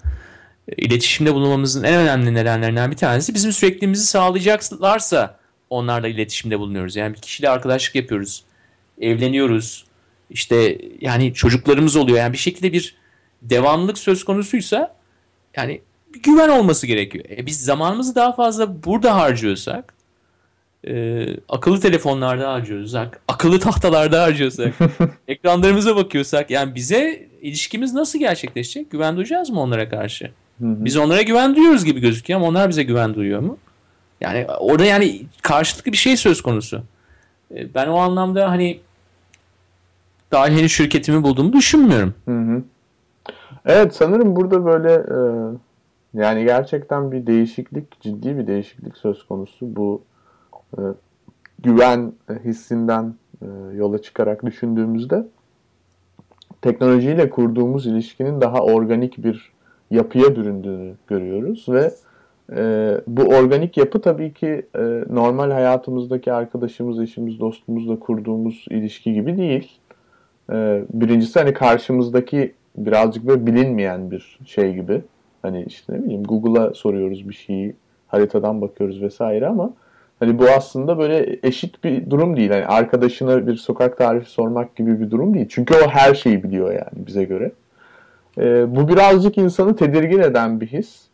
e, iletişimde bulunmamızın en önemli nedenlerinden bir tanesi bizim sürekliliğimizi sağlayacaklarsa onlarla iletişimde bulunuyoruz. Yani bir kişiyle arkadaşlık yapıyoruz. Evleniyoruz. İşte yani çocuklarımız oluyor. Yani bir şekilde bir devamlılık söz konusuysa yani bir güven olması gerekiyor. E biz zamanımızı daha fazla burada harcıyorsak e, akıllı telefonlarda harcıyorsak, akıllı tahtalarda harcıyorsak, ekranlarımıza bakıyorsak yani bize ilişkimiz nasıl gerçekleşecek? Güven duyacağız mı onlara karşı? Hı hı. Biz onlara güven duyuyoruz gibi gözüküyor ama onlar bize güven duyuyor mu? Yani orada yani karşılıklı bir şey söz konusu. E, Ben o anlamda hani daha henüz şirketimi bulduğumu düşünmüyorum. Hı hı. Evet sanırım burada böyle e, yani gerçekten bir değişiklik, ciddi bir değişiklik söz konusu. Bu e, güven hissinden e, yola çıkarak düşündüğümüzde teknolojiyle kurduğumuz ilişkinin daha organik bir yapıya büründüğünü görüyoruz ve e, bu organik yapı tabii ki e, normal hayatımızdaki arkadaşımız, eşimiz, dostumuzla kurduğumuz ilişki gibi değil. E, birincisi hani karşımızdaki birazcık böyle bilinmeyen bir şey gibi. Hani işte ne bileyim Google'a soruyoruz bir şeyi, haritadan bakıyoruz vesaire ama hani bu aslında böyle eşit bir durum değil. Hani arkadaşına bir sokak tarifi sormak gibi bir durum değil. Çünkü o her şeyi biliyor yani bize göre. E, bu birazcık insanı tedirgin eden bir his.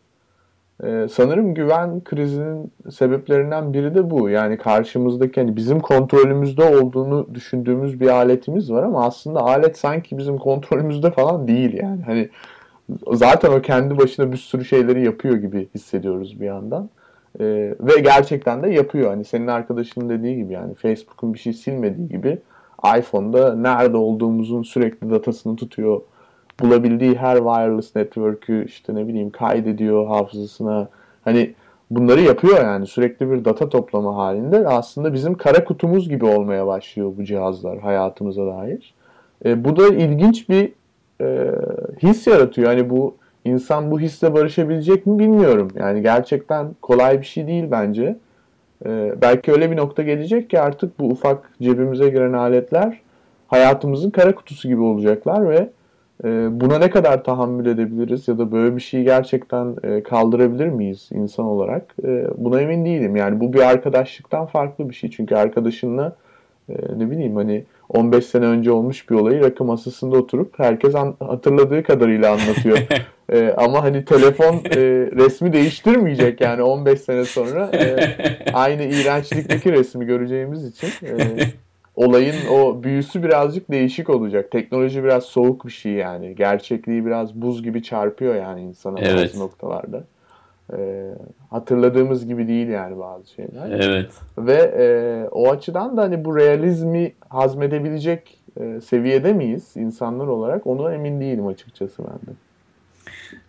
Ee, sanırım güven krizinin sebeplerinden biri de bu. Yani karşımızdaki hani bizim kontrolümüzde olduğunu düşündüğümüz bir aletimiz var ama aslında alet sanki bizim kontrolümüzde falan değil yani. Hani zaten o kendi başına bir sürü şeyleri yapıyor gibi hissediyoruz bir yandan. Ee, ve gerçekten de yapıyor. Hani senin arkadaşının dediği gibi yani Facebook'un bir şey silmediği gibi iPhone'da nerede olduğumuzun sürekli datasını tutuyor bulabildiği her wireless network'ü işte ne bileyim kaydediyor hafızasına. Hani bunları yapıyor yani sürekli bir data toplama halinde. Aslında bizim kara kutumuz gibi olmaya başlıyor bu cihazlar hayatımıza dair. E, bu da ilginç bir e, his yaratıyor. Hani bu insan bu hisle barışabilecek mi bilmiyorum. Yani gerçekten kolay bir şey değil bence. E, belki öyle bir nokta gelecek ki artık bu ufak cebimize giren aletler hayatımızın kara kutusu gibi olacaklar ve e, buna ne kadar tahammül edebiliriz ya da böyle bir şeyi gerçekten e, kaldırabilir miyiz insan olarak? E, buna emin değilim. Yani bu bir arkadaşlıktan farklı bir şey. Çünkü arkadaşınla e, ne bileyim hani 15 sene önce olmuş bir olayı rakı masasında oturup herkes an, hatırladığı kadarıyla anlatıyor. e, ama hani telefon e, resmi değiştirmeyecek yani 15 sene sonra e, aynı iğrençlikteki resmi göreceğimiz için e, olayın o büyüsü birazcık değişik olacak. Teknoloji biraz soğuk bir şey yani. Gerçekliği biraz buz gibi çarpıyor yani insana Evet. bazı noktalarda. Ee, hatırladığımız gibi değil yani bazı şeyler. Evet. Ve e, o açıdan da hani bu realizmi hazmedebilecek e, seviyede miyiz insanlar olarak onu emin değilim açıkçası ben de.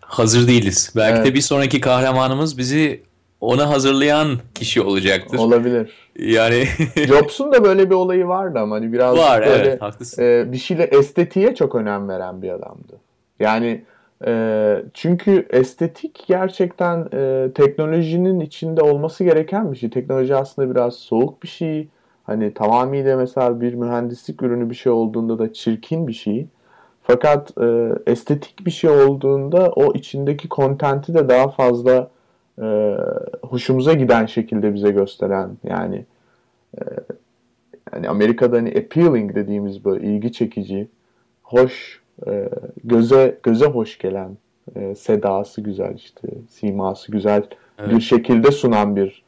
Hazır değiliz. Belki de Evet. bir sonraki kahramanımız bizi ona hazırlayan kişi olacaktır. Olabilir. Yani Jobs'un da böyle bir olayı vardı ama hani biraz var böyle evet haklısın. e, bir şeyle estetiğe çok önem veren bir adamdı. Yani e, çünkü estetik gerçekten e, teknolojinin içinde olması gereken bir şey. Teknoloji aslında biraz soğuk bir şey. Hani tamamıyla mesela bir mühendislik ürünü bir şey olduğunda da çirkin bir şey. Fakat e, estetik bir şey olduğunda o içindeki kontenti de daha fazla e, hoşumuza giden şekilde bize gösteren yani e, yani Amerika'da hani appealing dediğimiz böyle ilgi çekici, hoş, e, göze göze hoş gelen, e, sedası güzel işte, siması güzel bir Evet. şekilde sunan bir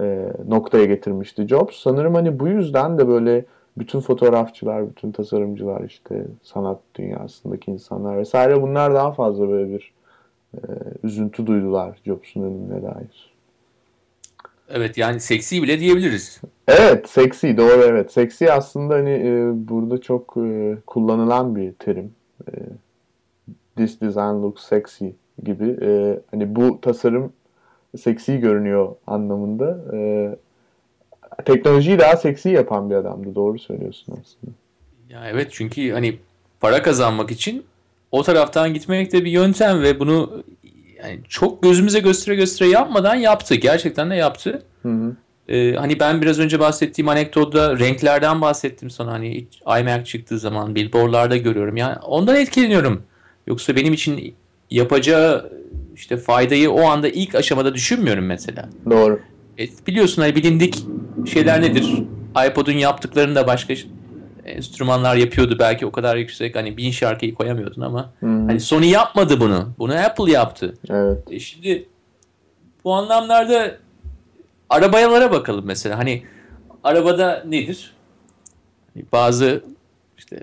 e, noktaya getirmişti Jobs. Sanırım hani bu yüzden de böyle bütün fotoğrafçılar, bütün tasarımcılar işte sanat dünyasındaki insanlar vesaire bunlar daha fazla böyle bir e, üzüntü duydular Jobs'un ölümüne dair. Evet yani seksi bile diyebiliriz. Evet, seksi doğru evet. Seksi aslında hani e, burada çok e, kullanılan bir terim. E, This design looks sexy gibi. E, hani bu tasarım seksi görünüyor anlamında. E, teknolojiyi daha seksi yapan bir adamdı. Doğru söylüyorsun aslında. Ya evet çünkü hani para kazanmak için o taraftan gitmek de bir yöntem ve bunu yani çok gözümüze göstere göstere yapmadan yaptı. Gerçekten de yaptı. Hı hı. Ee, hani ben biraz önce bahsettiğim anekdotta renklerden bahsettim sana. Hani iMac çıktığı zaman billboardlarda görüyorum. Yani ondan etkileniyorum. Yoksa benim için yapacağı işte faydayı o anda ilk aşamada düşünmüyorum mesela. Doğru. E, biliyorsun hani bilindik şeyler nedir? iPod'un yaptıklarını da başka enstrümanlar yapıyordu. Belki o kadar yüksek hani bin şarkıyı koyamıyordun ama hı. hani Sony yapmadı bunu. Bunu Apple yaptı. Evet. E şimdi bu anlamlarda arabayalara bakalım mesela. Hani arabada nedir? Hani bazı işte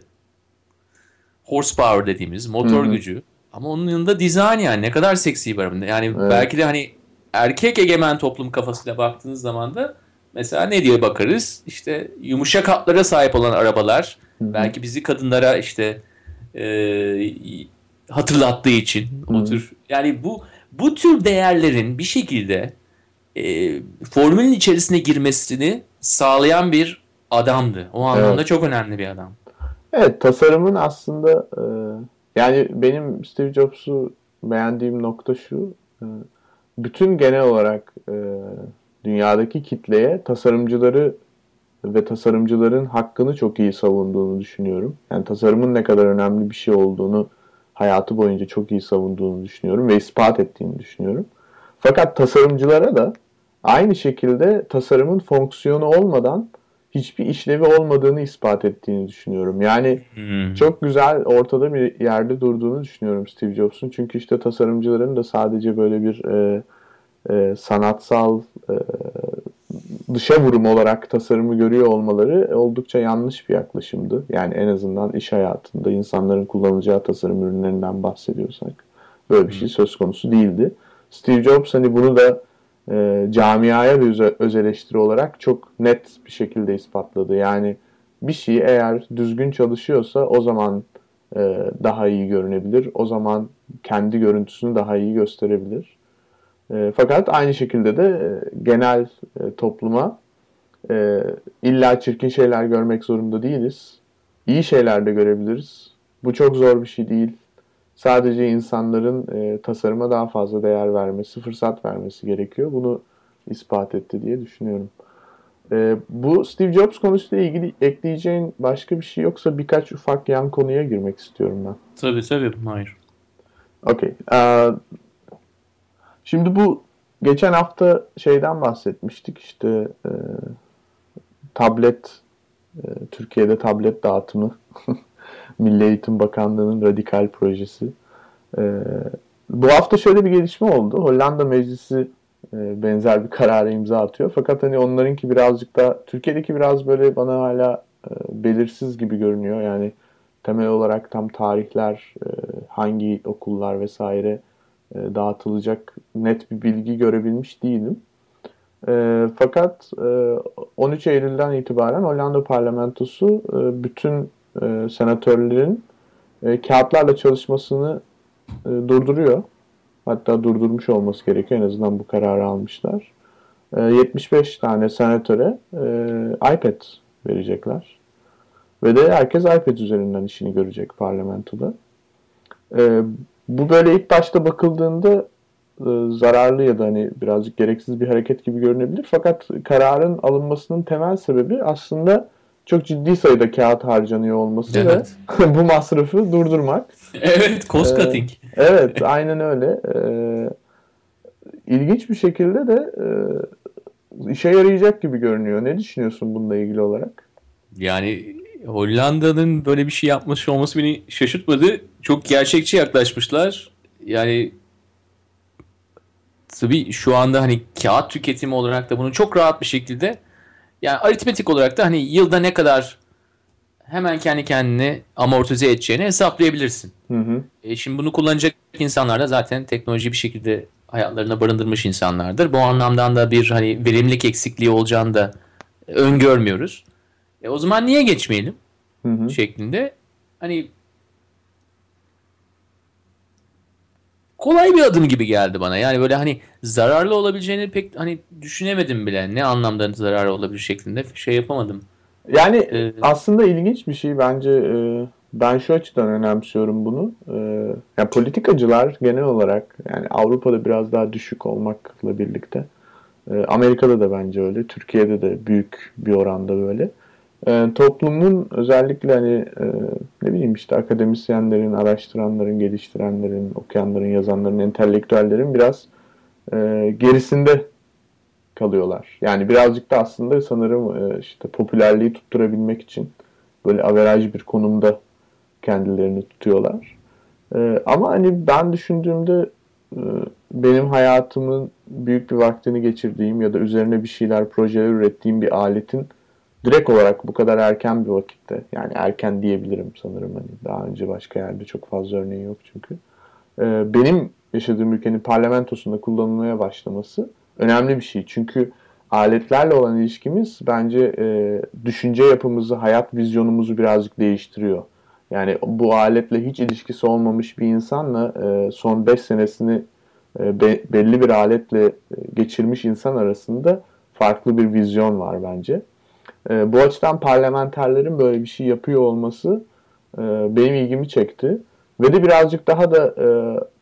horsepower dediğimiz motor Hı hı. gücü ama onun yanında dizayn yani ne kadar seksi bir araba. Yani Evet. belki de hani erkek egemen toplum kafasıyla baktığınız zaman da mesela ne diye bakarız? İşte yumuşak hatlara sahip olan arabalar Hı hı. belki bizi kadınlara işte e, hatırlattığı için o Hı. tür yani bu bu tür değerlerin bir şekilde e, formülün içerisine girmesini sağlayan bir adamdı. O anlamda Evet. çok önemli bir adam. Evet tasarımın aslında e, yani benim Steve Jobs'u beğendiğim nokta şu e, bütün genel olarak e, dünyadaki kitleye tasarımcıları ve tasarımcıların hakkını çok iyi savunduğunu düşünüyorum. Yani tasarımın ne kadar önemli bir şey olduğunu hayatı boyunca çok iyi savunduğunu düşünüyorum ve ispat ettiğini düşünüyorum. Fakat tasarımcılara da aynı şekilde tasarımın fonksiyonu olmadan hiçbir işlevi olmadığını ispat ettiğini düşünüyorum. Yani Hmm. çok güzel ortada bir yerde durduğunu düşünüyorum Steve Jobs'un. Çünkü işte tasarımcıların da sadece böyle bir e, e, sanatsal e, dışa vurum olarak tasarımı görüyor olmaları oldukça yanlış bir yaklaşımdı. Yani en azından iş hayatında insanların kullanacağı tasarım ürünlerinden bahsediyorsak böyle bir şey söz konusu değildi. Steve Jobs hani bunu da e, camiaya bir öz eleştiri olarak çok net bir şekilde ispatladı. Yani bir şey eğer düzgün çalışıyorsa o zaman e, daha iyi görünebilir. O zaman kendi görüntüsünü daha iyi gösterebilir. E, fakat aynı şekilde de e, genel e, topluma e, illa çirkin şeyler görmek zorunda değiliz. İyi şeyler de görebiliriz. Bu çok zor bir şey değil. Sadece insanların e, tasarıma daha fazla değer vermesi, fırsat vermesi gerekiyor. Bunu ispat etti diye düşünüyorum. E, bu Steve Jobs konusuyla ilgili ekleyeceğin başka bir şey yoksa birkaç ufak yan konuya girmek istiyorum ben. Tabii tabii. Hayır. Okey. Ee, Şimdi bu geçen hafta şeyden bahsetmiştik işte e, tablet e, Türkiye'de tablet dağıtımı Milli Eğitim Bakanlığı'nın radikal projesi. E, bu hafta şöyle bir gelişme oldu. Hollanda Meclisi e, benzer bir karara imza atıyor. Fakat hani onlarınki birazcık da Türkiye'deki biraz böyle bana hala e, belirsiz gibi görünüyor. Yani temel olarak tam tarihler, e, hangi okullar vesaire e, dağıtılacak net bir bilgi görebilmiş değilim. E, fakat e, 13 Eylül'den itibaren Hollanda parlamentosu e, bütün e, senatörlerin e, kağıtlarla çalışmasını e, durduruyor. Hatta durdurmuş olması gerekiyor. En azından bu kararı almışlar. E, 75 tane senatöre e, iPad verecekler. Ve de herkes iPad üzerinden işini görecek parlamentoda. E, bu böyle ilk başta bakıldığında e, zararlı ya da hani birazcık gereksiz bir hareket gibi görünebilir. Fakat kararın alınmasının temel sebebi aslında çok ciddi sayıda kağıt harcanıyor olması Evet. ve bu masrafı durdurmak. Evet. Cost Ee, cutting. Evet, aynen öyle. Ee, ilginç bir şekilde de e, işe yarayacak gibi görünüyor. Ne düşünüyorsun bununla ilgili olarak? Yani Hollanda'nın böyle bir şey yapmış olması beni şaşırtmadı. Çok gerçekçi yaklaşmışlar. Yani tabii şu anda hani kağıt tüketimi olarak da bunu çok rahat bir şekilde yani aritmetik olarak da hani yılda ne kadar hemen kendi kendini amortize edeceğini hesaplayabilirsin. Hı hı. E şimdi bunu kullanacak insanlar da zaten teknoloji bir şekilde hayatlarına barındırmış insanlardır. Bu anlamdan da bir hani verimlilik eksikliği olacağını da öngörmüyoruz. E o zaman niye geçmeyelim Hı hı. şeklinde hani kolay bir adım gibi geldi bana. Yani böyle hani zararlı olabileceğini pek hani düşünemedim bile. Ne anlamda zararlı olabilir şeklinde şey yapamadım. Yani Ee, aslında ilginç bir şey bence. e, ben şu açıdan önemsiyorum bunu. E, ya politikacılar genel olarak yani Avrupa'da biraz daha düşük olmakla birlikte e, Amerika'da da bence öyle. Türkiye'de de büyük bir oranda böyle. E, toplumun özellikle hani e, ne bileyim işte akademisyenlerin, araştıranların, geliştirenlerin, okuyanların, yazanların, entelektüellerin biraz e, gerisinde kalıyorlar. Yani birazcık da aslında sanırım e, işte popülerliği tutturabilmek için böyle averaj bir konumda kendilerini tutuyorlar. E, ama hani ben düşündüğümde e, benim hayatımın büyük bir vaktini geçirdiğim ya da üzerine bir şeyler, projeler ürettiğim bir aletin direkt olarak bu kadar erken bir vakitte yani erken diyebilirim sanırım hani daha önce başka yerde çok fazla örneği yok çünkü e, benim yaşadığım ülkenin parlamentosunda kullanılmaya başlaması önemli bir şey çünkü aletlerle olan ilişkimiz bence e, düşünce yapımızı, hayat vizyonumuzu birazcık değiştiriyor. Yani bu aletle hiç ilişkisi olmamış bir insanla e, son 5 senesini e, be, belli bir aletle e, geçirmiş insan arasında farklı bir vizyon var bence. E, bu açıdan parlamenterlerin böyle bir şey yapıyor olması e, benim ilgimi çekti. Ve de birazcık daha da e,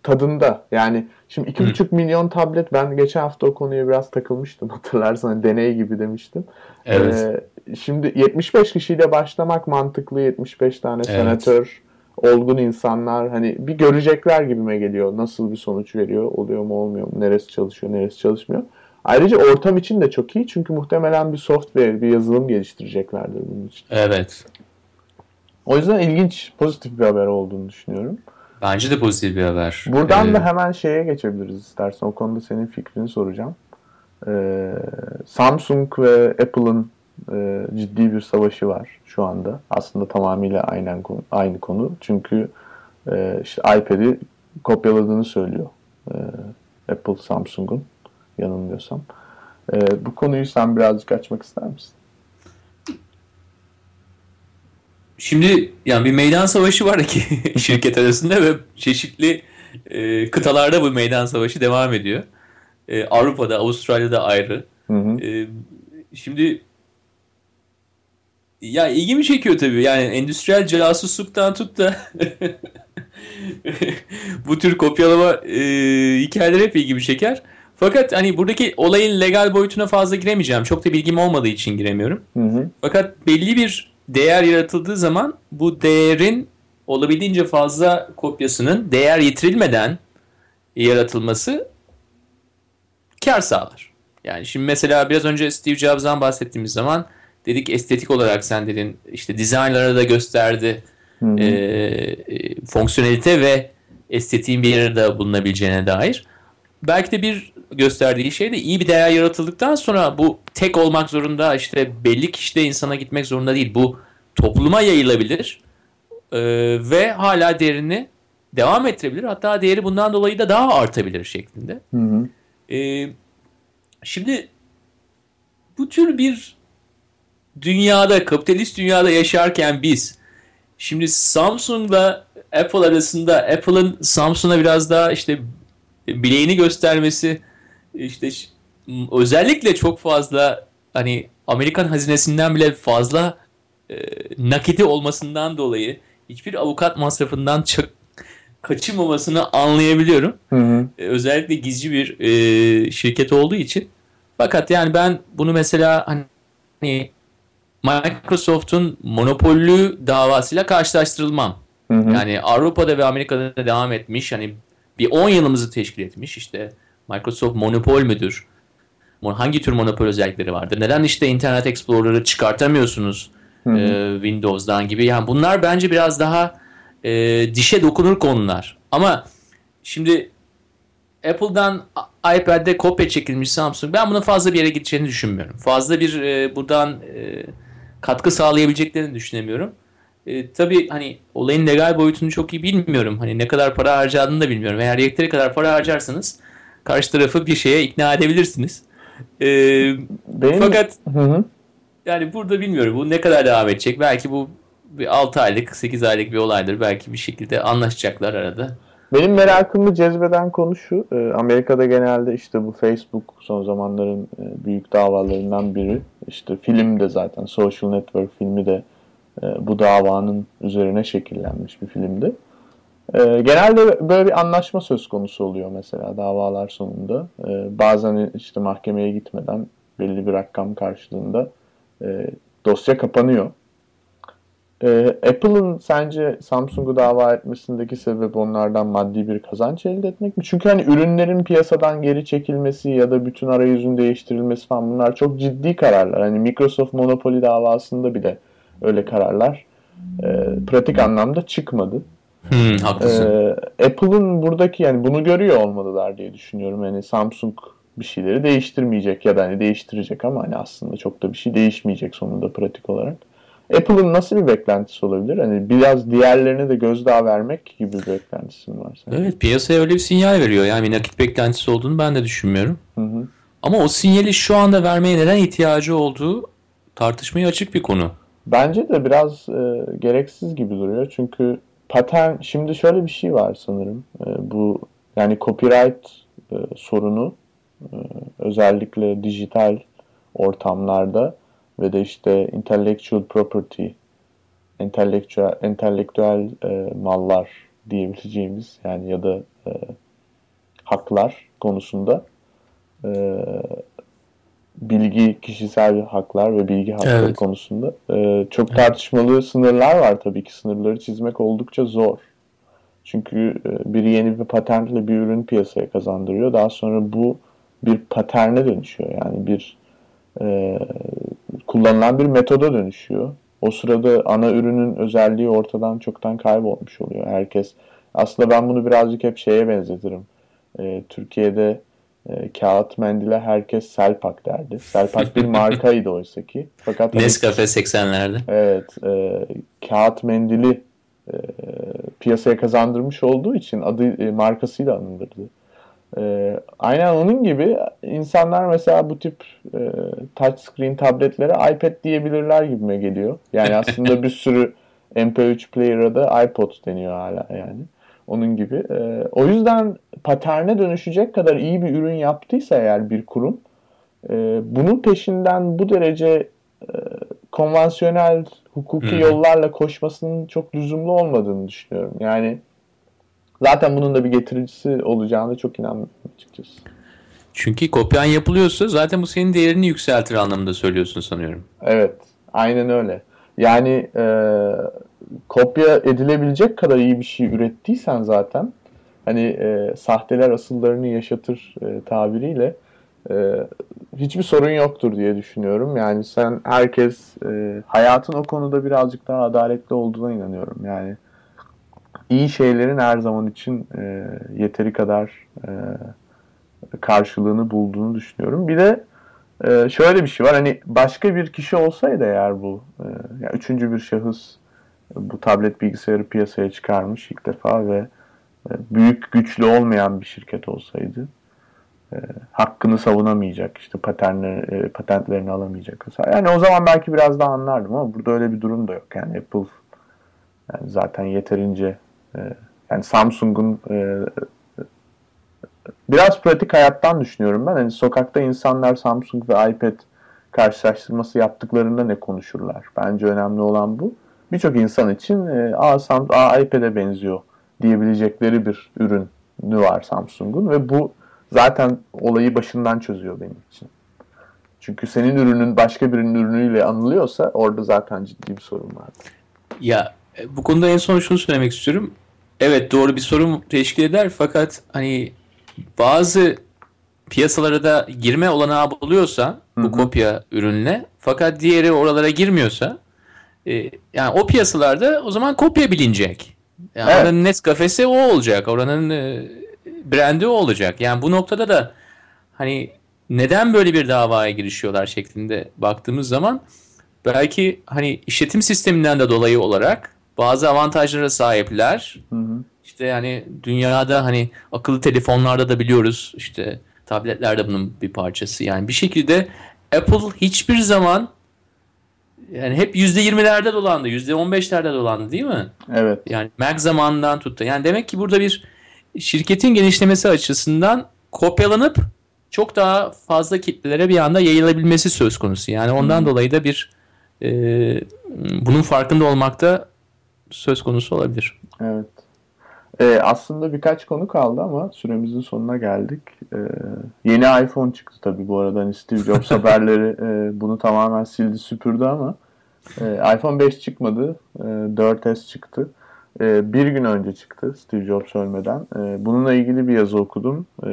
tadında. Yani şimdi iki buçuk milyon tablet ben geçen hafta o konuya biraz takılmıştım hatırlarsan hani deney gibi demiştim. Evet. E, şimdi 75 kişiyle başlamak mantıklı. 75 tane evet. senatör, olgun insanlar hani bir görecekler gibime geliyor. Nasıl bir sonuç veriyor, oluyor mu olmuyor mu, neresi çalışıyor, neresi çalışmıyor. Ayrıca ortam için de çok iyi çünkü muhtemelen bir software, bir yazılım geliştireceklerdir bunun için. Evet. O yüzden ilginç, pozitif bir haber olduğunu düşünüyorum. Bence de pozitif bir haber. Buradan ee... da hemen şeye geçebiliriz istersen. O konuda senin fikrini soracağım. Ee, Samsung ve Apple'ın e, ciddi bir savaşı var şu anda. Aslında tamamıyla aynen konu, aynı konu. Çünkü e, işte iPad'i kopyaladığını söylüyor e, Apple Samsung'un yanılmıyorsam. E, bu konuyu sen birazcık açmak ister misin? Şimdi yani bir meydan savaşı var ki şirket arasında ve çeşitli e, kıtalarda bu meydan savaşı devam ediyor. E, Avrupa'da, Avustralya'da ayrı. Hı hı. E, şimdi ya ilgimi çekiyor tabii. Yani endüstriyel casusluktan tut da bu tür kopyalama e, hikayeler hep ilgimi çeker. Fakat hani buradaki olayın legal boyutuna fazla giremeyeceğim. Çok da bilgim olmadığı için giremiyorum. Hı hı. Fakat belli bir değer yaratıldığı zaman bu değerin olabildiğince fazla kopyasının değer yitirilmeden yaratılması kar sağlar. Yani şimdi mesela biraz önce Steve Jobs'dan bahsettiğimiz zaman dedik estetik olarak sen dedin işte dizaynlara da gösterdi e, e, fonksiyonelite ve estetiğin bir arada bulunabileceğine dair. Belki de bir gösterdiği şey de iyi bir değer yaratıldıktan sonra bu tek olmak zorunda işte belli kişide insana gitmek zorunda değil. Bu topluma yayılabilir e, ve hala değerini devam ettirebilir. Hatta değeri bundan dolayı da daha artabilir şeklinde. Hı hı. E, şimdi bu tür bir dünyada, kapitalist dünyada yaşarken biz şimdi Samsung'la Apple arasında Apple'ın Samsung'a biraz daha işte bileğini göstermesi işte özellikle çok fazla hani Amerikan hazinesinden bile fazla e, nakiti olmasından dolayı hiçbir avukat masrafından çok kaçınmamasını anlayabiliyorum. Hı hı. E, özellikle gizli bir e, şirket olduğu için. Fakat yani ben bunu mesela hani Microsoft'un monopollü davasıyla karşılaştırılmam. Hı hı. Yani Avrupa'da ve Amerika'da da devam etmiş. Hani bir 10 yılımızı teşkil etmiş. İşte Microsoft monopol müdür? Hangi tür monopol özellikleri vardır? Neden işte Internet Explorer'ı çıkartamıyorsunuz e, Windows'dan gibi? Yani bunlar bence biraz daha e, dişe dokunur konular. Ama şimdi Apple'dan iPad'de kopya çekilmiş Samsung ben bunun fazla bir yere gideceğini düşünmüyorum. Fazla bir e, buradan e, katkı sağlayabileceklerini düşünemiyorum. E, tabii hani olayın legal boyutunu çok iyi bilmiyorum. Hani ne kadar para harcadığını da bilmiyorum. Eğer yeteri kadar para harcarsanız karşı tarafı bir şeye ikna edebilirsiniz. E, Benim... Fakat hı hı. yani burada bilmiyorum bu ne kadar devam edecek. Belki bu bir 6 aylık 8 aylık bir olaydır. Belki bir şekilde anlaşacaklar arada. Benim merakımı cezbeden konu şu. E, Amerika'da genelde işte bu Facebook son zamanların e, büyük davalarından biri. İşte film de zaten Social Network filmi de e, bu davanın üzerine şekillenmiş bir filmdi. Genelde böyle bir anlaşma söz konusu oluyor mesela davalar sonunda. Bazen işte mahkemeye gitmeden belli bir rakam karşılığında dosya kapanıyor. Ee, Apple'ın sence Samsung'u dava etmesindeki sebep onlardan maddi bir kazanç elde etmek mi? Çünkü hani ürünlerin piyasadan geri çekilmesi ya da bütün arayüzün değiştirilmesi falan bunlar çok ciddi kararlar. Hani Microsoft monopoli davasında bile öyle kararlar e, pratik anlamda çıkmadı. Hmm, haklısın. Ee, Apple'ın buradaki yani bunu görüyor olmalılar diye düşünüyorum. Yani Samsung bir şeyleri değiştirmeyecek ya da hani değiştirecek ama hani aslında çok da bir şey değişmeyecek sonunda pratik olarak. Apple'ın nasıl bir beklentisi olabilir? Hani biraz diğerlerine de gözdağı vermek gibi bir beklentisi mi var? Senin? Evet piyasaya öyle bir sinyal veriyor. Yani nakit beklentisi olduğunu ben de düşünmüyorum. Hı hı. Ama o sinyali şu anda vermeye neden ihtiyacı olduğu tartışmaya açık bir konu. Bence de biraz e, gereksiz gibi duruyor. Çünkü patern şimdi şöyle bir şey var sanırım. E, bu yani copyright e, sorunu e, özellikle dijital ortamlarda ve de işte intellectual property entelektüel entelektüel e, mallar diyebileceğimiz yani ya da e, haklar konusunda e, bilgi kişisel haklar ve bilgi hakları Evet. konusunda e, çok tartışmalı sınırlar var tabii ki sınırları çizmek oldukça zor. Çünkü e, biri yeni bir patentle bir ürün piyasaya kazandırıyor. Daha sonra bu bir paterne dönüşüyor. Yani bir e, kullanılan bir metoda dönüşüyor. O sırada ana ürünün özelliği ortadan çoktan kaybolmuş oluyor. Herkes aslında ben bunu birazcık hep şeye benzetirim. E, Türkiye'de e, kağıt mendile herkes Selpak derdi. Selpak bir markaydı oysa ki. Fakat hani- Nescafe 80'lerde. Evet, e, kağıt mendili e, piyasaya kazandırmış olduğu için adı e, markasıyla anılırdı. E, aynen onun gibi insanlar mesela bu tip e, touchscreen tabletlere iPad diyebilirler gibime geliyor. Yani aslında bir sürü MP3 player'a da iPod deniyor hala yani. Onun gibi. E, o yüzden paterne dönüşecek kadar iyi bir ürün yaptıysa eğer bir kurum e, bunun peşinden bu derece e, konvansiyonel hukuki Hı. yollarla koşmasının çok lüzumlu olmadığını düşünüyorum. Yani zaten bunun da bir getiricisi olacağını çok inanmıyorum açıkçası. Çünkü kopyan yapılıyorsa zaten bu senin değerini yükseltir anlamında söylüyorsun sanıyorum. Evet, aynen öyle. Yani e, kopya edilebilecek kadar iyi bir şey ürettiysen zaten hani e, sahteler asıllarını yaşatır e, tabiriyle e, hiçbir sorun yoktur diye düşünüyorum. Yani sen herkes e, hayatın o konuda birazcık daha adaletli olduğuna inanıyorum. Yani iyi şeylerin her zaman için e, yeteri kadar e, karşılığını bulduğunu düşünüyorum. Bir de ee, şöyle bir şey var hani başka bir kişi olsaydı eğer bu e, yani üçüncü bir şahıs bu tablet bilgisayarı piyasaya çıkarmış ilk defa ve e, büyük güçlü olmayan bir şirket olsaydı e, hakkını savunamayacak işte patentlerini, e, patentlerini alamayacak vesaire. Yani o zaman belki biraz daha anlardım ama burada öyle bir durum da yok. Yani Apple yani zaten yeterince yani Samsung'un biraz pratik hayattan düşünüyorum ben. Hani sokakta insanlar Samsung ve iPad karşılaştırması yaptıklarında ne konuşurlar? Bence önemli olan bu. Birçok insan için e, Sam, aa iPad'e benziyor diyebilecekleri bir ürünü var Samsung'un ve bu zaten olayı başından çözüyor benim için. Çünkü senin ürünün başka birinin ürünüyle anılıyorsa orada zaten ciddi bir sorun var. Ya e, bu konuda en son şunu söylemek istiyorum. Evet doğru bir sorun teşkil eder fakat hani bazı piyasalara da girme olanağı buluyorsa bu Hı hı. kopya ürünle fakat diğeri oralara girmiyorsa e, yani o piyasalarda o zaman kopya bilinecek. Yani Evet. oranın Nescafe'si o olacak. Oranın e, brandi o olacak. Yani bu noktada da hani neden böyle bir davaya girişiyorlar şeklinde baktığımız zaman belki hani işletim sisteminden de dolayı olarak bazı avantajlara sahipler. Hı hı. İşte yani dünyada hani akıllı telefonlarda da biliyoruz işte tabletlerde bunun bir parçası. Yani bir şekilde Apple hiçbir zaman yani hep %20'lerde dolandı, %15'lerde dolandı değil mi? Evet. Yani Mac zamanından tuttu. Yani demek ki burada bir şirketin genişlemesi açısından kopyalanıp çok daha fazla kitlelere bir anda yayılabilmesi söz konusu. Yani ondan dolayı da bir e, bunun farkında olmakta söz konusu olabilir. Evet. Ee, aslında birkaç konu kaldı ama süremizin sonuna geldik. Ee, yeni iPhone çıktı tabii bu arada. Hani Steve Jobs haberleri e, bunu tamamen sildi süpürdü ama e, iPhone 5 çıkmadı. E, 4S çıktı. E, bir gün önce çıktı Steve Jobs ölmeden. Bununla ilgili bir yazı okudum. E,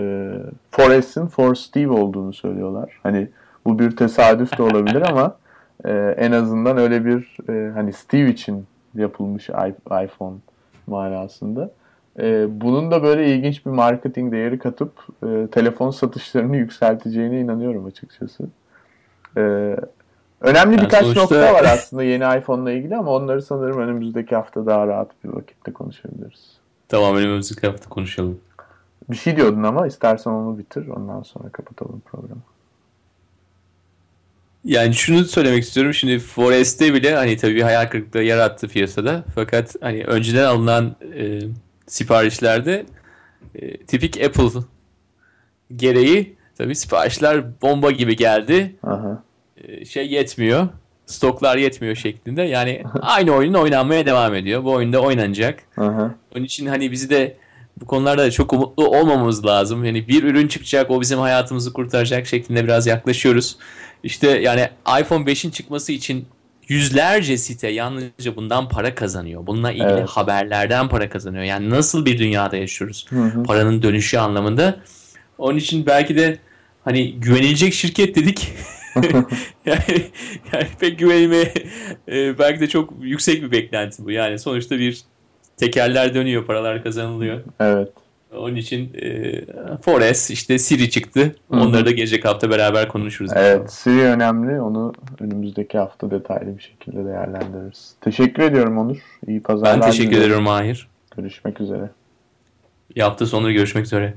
4S'in For Steve olduğunu söylüyorlar. Hani bu bir tesadüf de olabilir ama e, en azından öyle bir e, hani Steve için yapılmış iPhone manasında. E, bunun da böyle ilginç bir marketing değeri katıp e, telefon satışlarını yükselteceğine inanıyorum açıkçası. Önemli Yani birkaç sonuçta- nokta var aslında yeni iPhone'la ilgili ama onları sanırım önümüzdeki hafta daha rahat bir vakitte konuşabiliriz. Tamam önümüzdeki hafta konuşalım. Bir şey diyordun ama istersen onu bitir ondan sonra kapatalım programı. Yani şunu söylemek istiyorum. Şimdi Forest'te bile hani tabii hayal kırıklığı yarattı piyasada. Fakat hani önceden alınan e, siparişlerde e, tipik Apple gereği tabii siparişler bomba gibi geldi. Aha. E, şey yetmiyor. Stoklar yetmiyor şeklinde. Yani aynı oyun oynanmaya devam ediyor. Bu oyunda oynanacak. Aha. Onun için hani bizi de bu konularda da çok umutlu olmamamız lazım. Yani bir ürün çıkacak, o bizim hayatımızı kurtaracak şeklinde biraz yaklaşıyoruz. İşte yani iPhone 5'in çıkması için yüzlerce site yalnızca bundan para kazanıyor. Bununla ilgili Evet. haberlerden para kazanıyor. Yani nasıl bir dünyada yaşıyoruz? Hı hı. Paranın dönüşü anlamında. Onun için belki de hani güvenilecek şirket dedik. yani, yani pek güvenilmeye e, belki de çok yüksek bir beklenti bu. Yani sonuçta bir tekerler dönüyor, paralar kazanılıyor. Evet. Onun için e, Forest işte Siri çıktı. Hı hı. Onları da gelecek hafta beraber konuşuruz. Evet, Siri önemli. Onu önümüzdeki hafta detaylı bir şekilde değerlendiririz. Teşekkür ediyorum Onur. İyi pazarlar. Ben teşekkür ederim Mahir. Görüşmek üzere. Bir hafta sonu görüşmek üzere.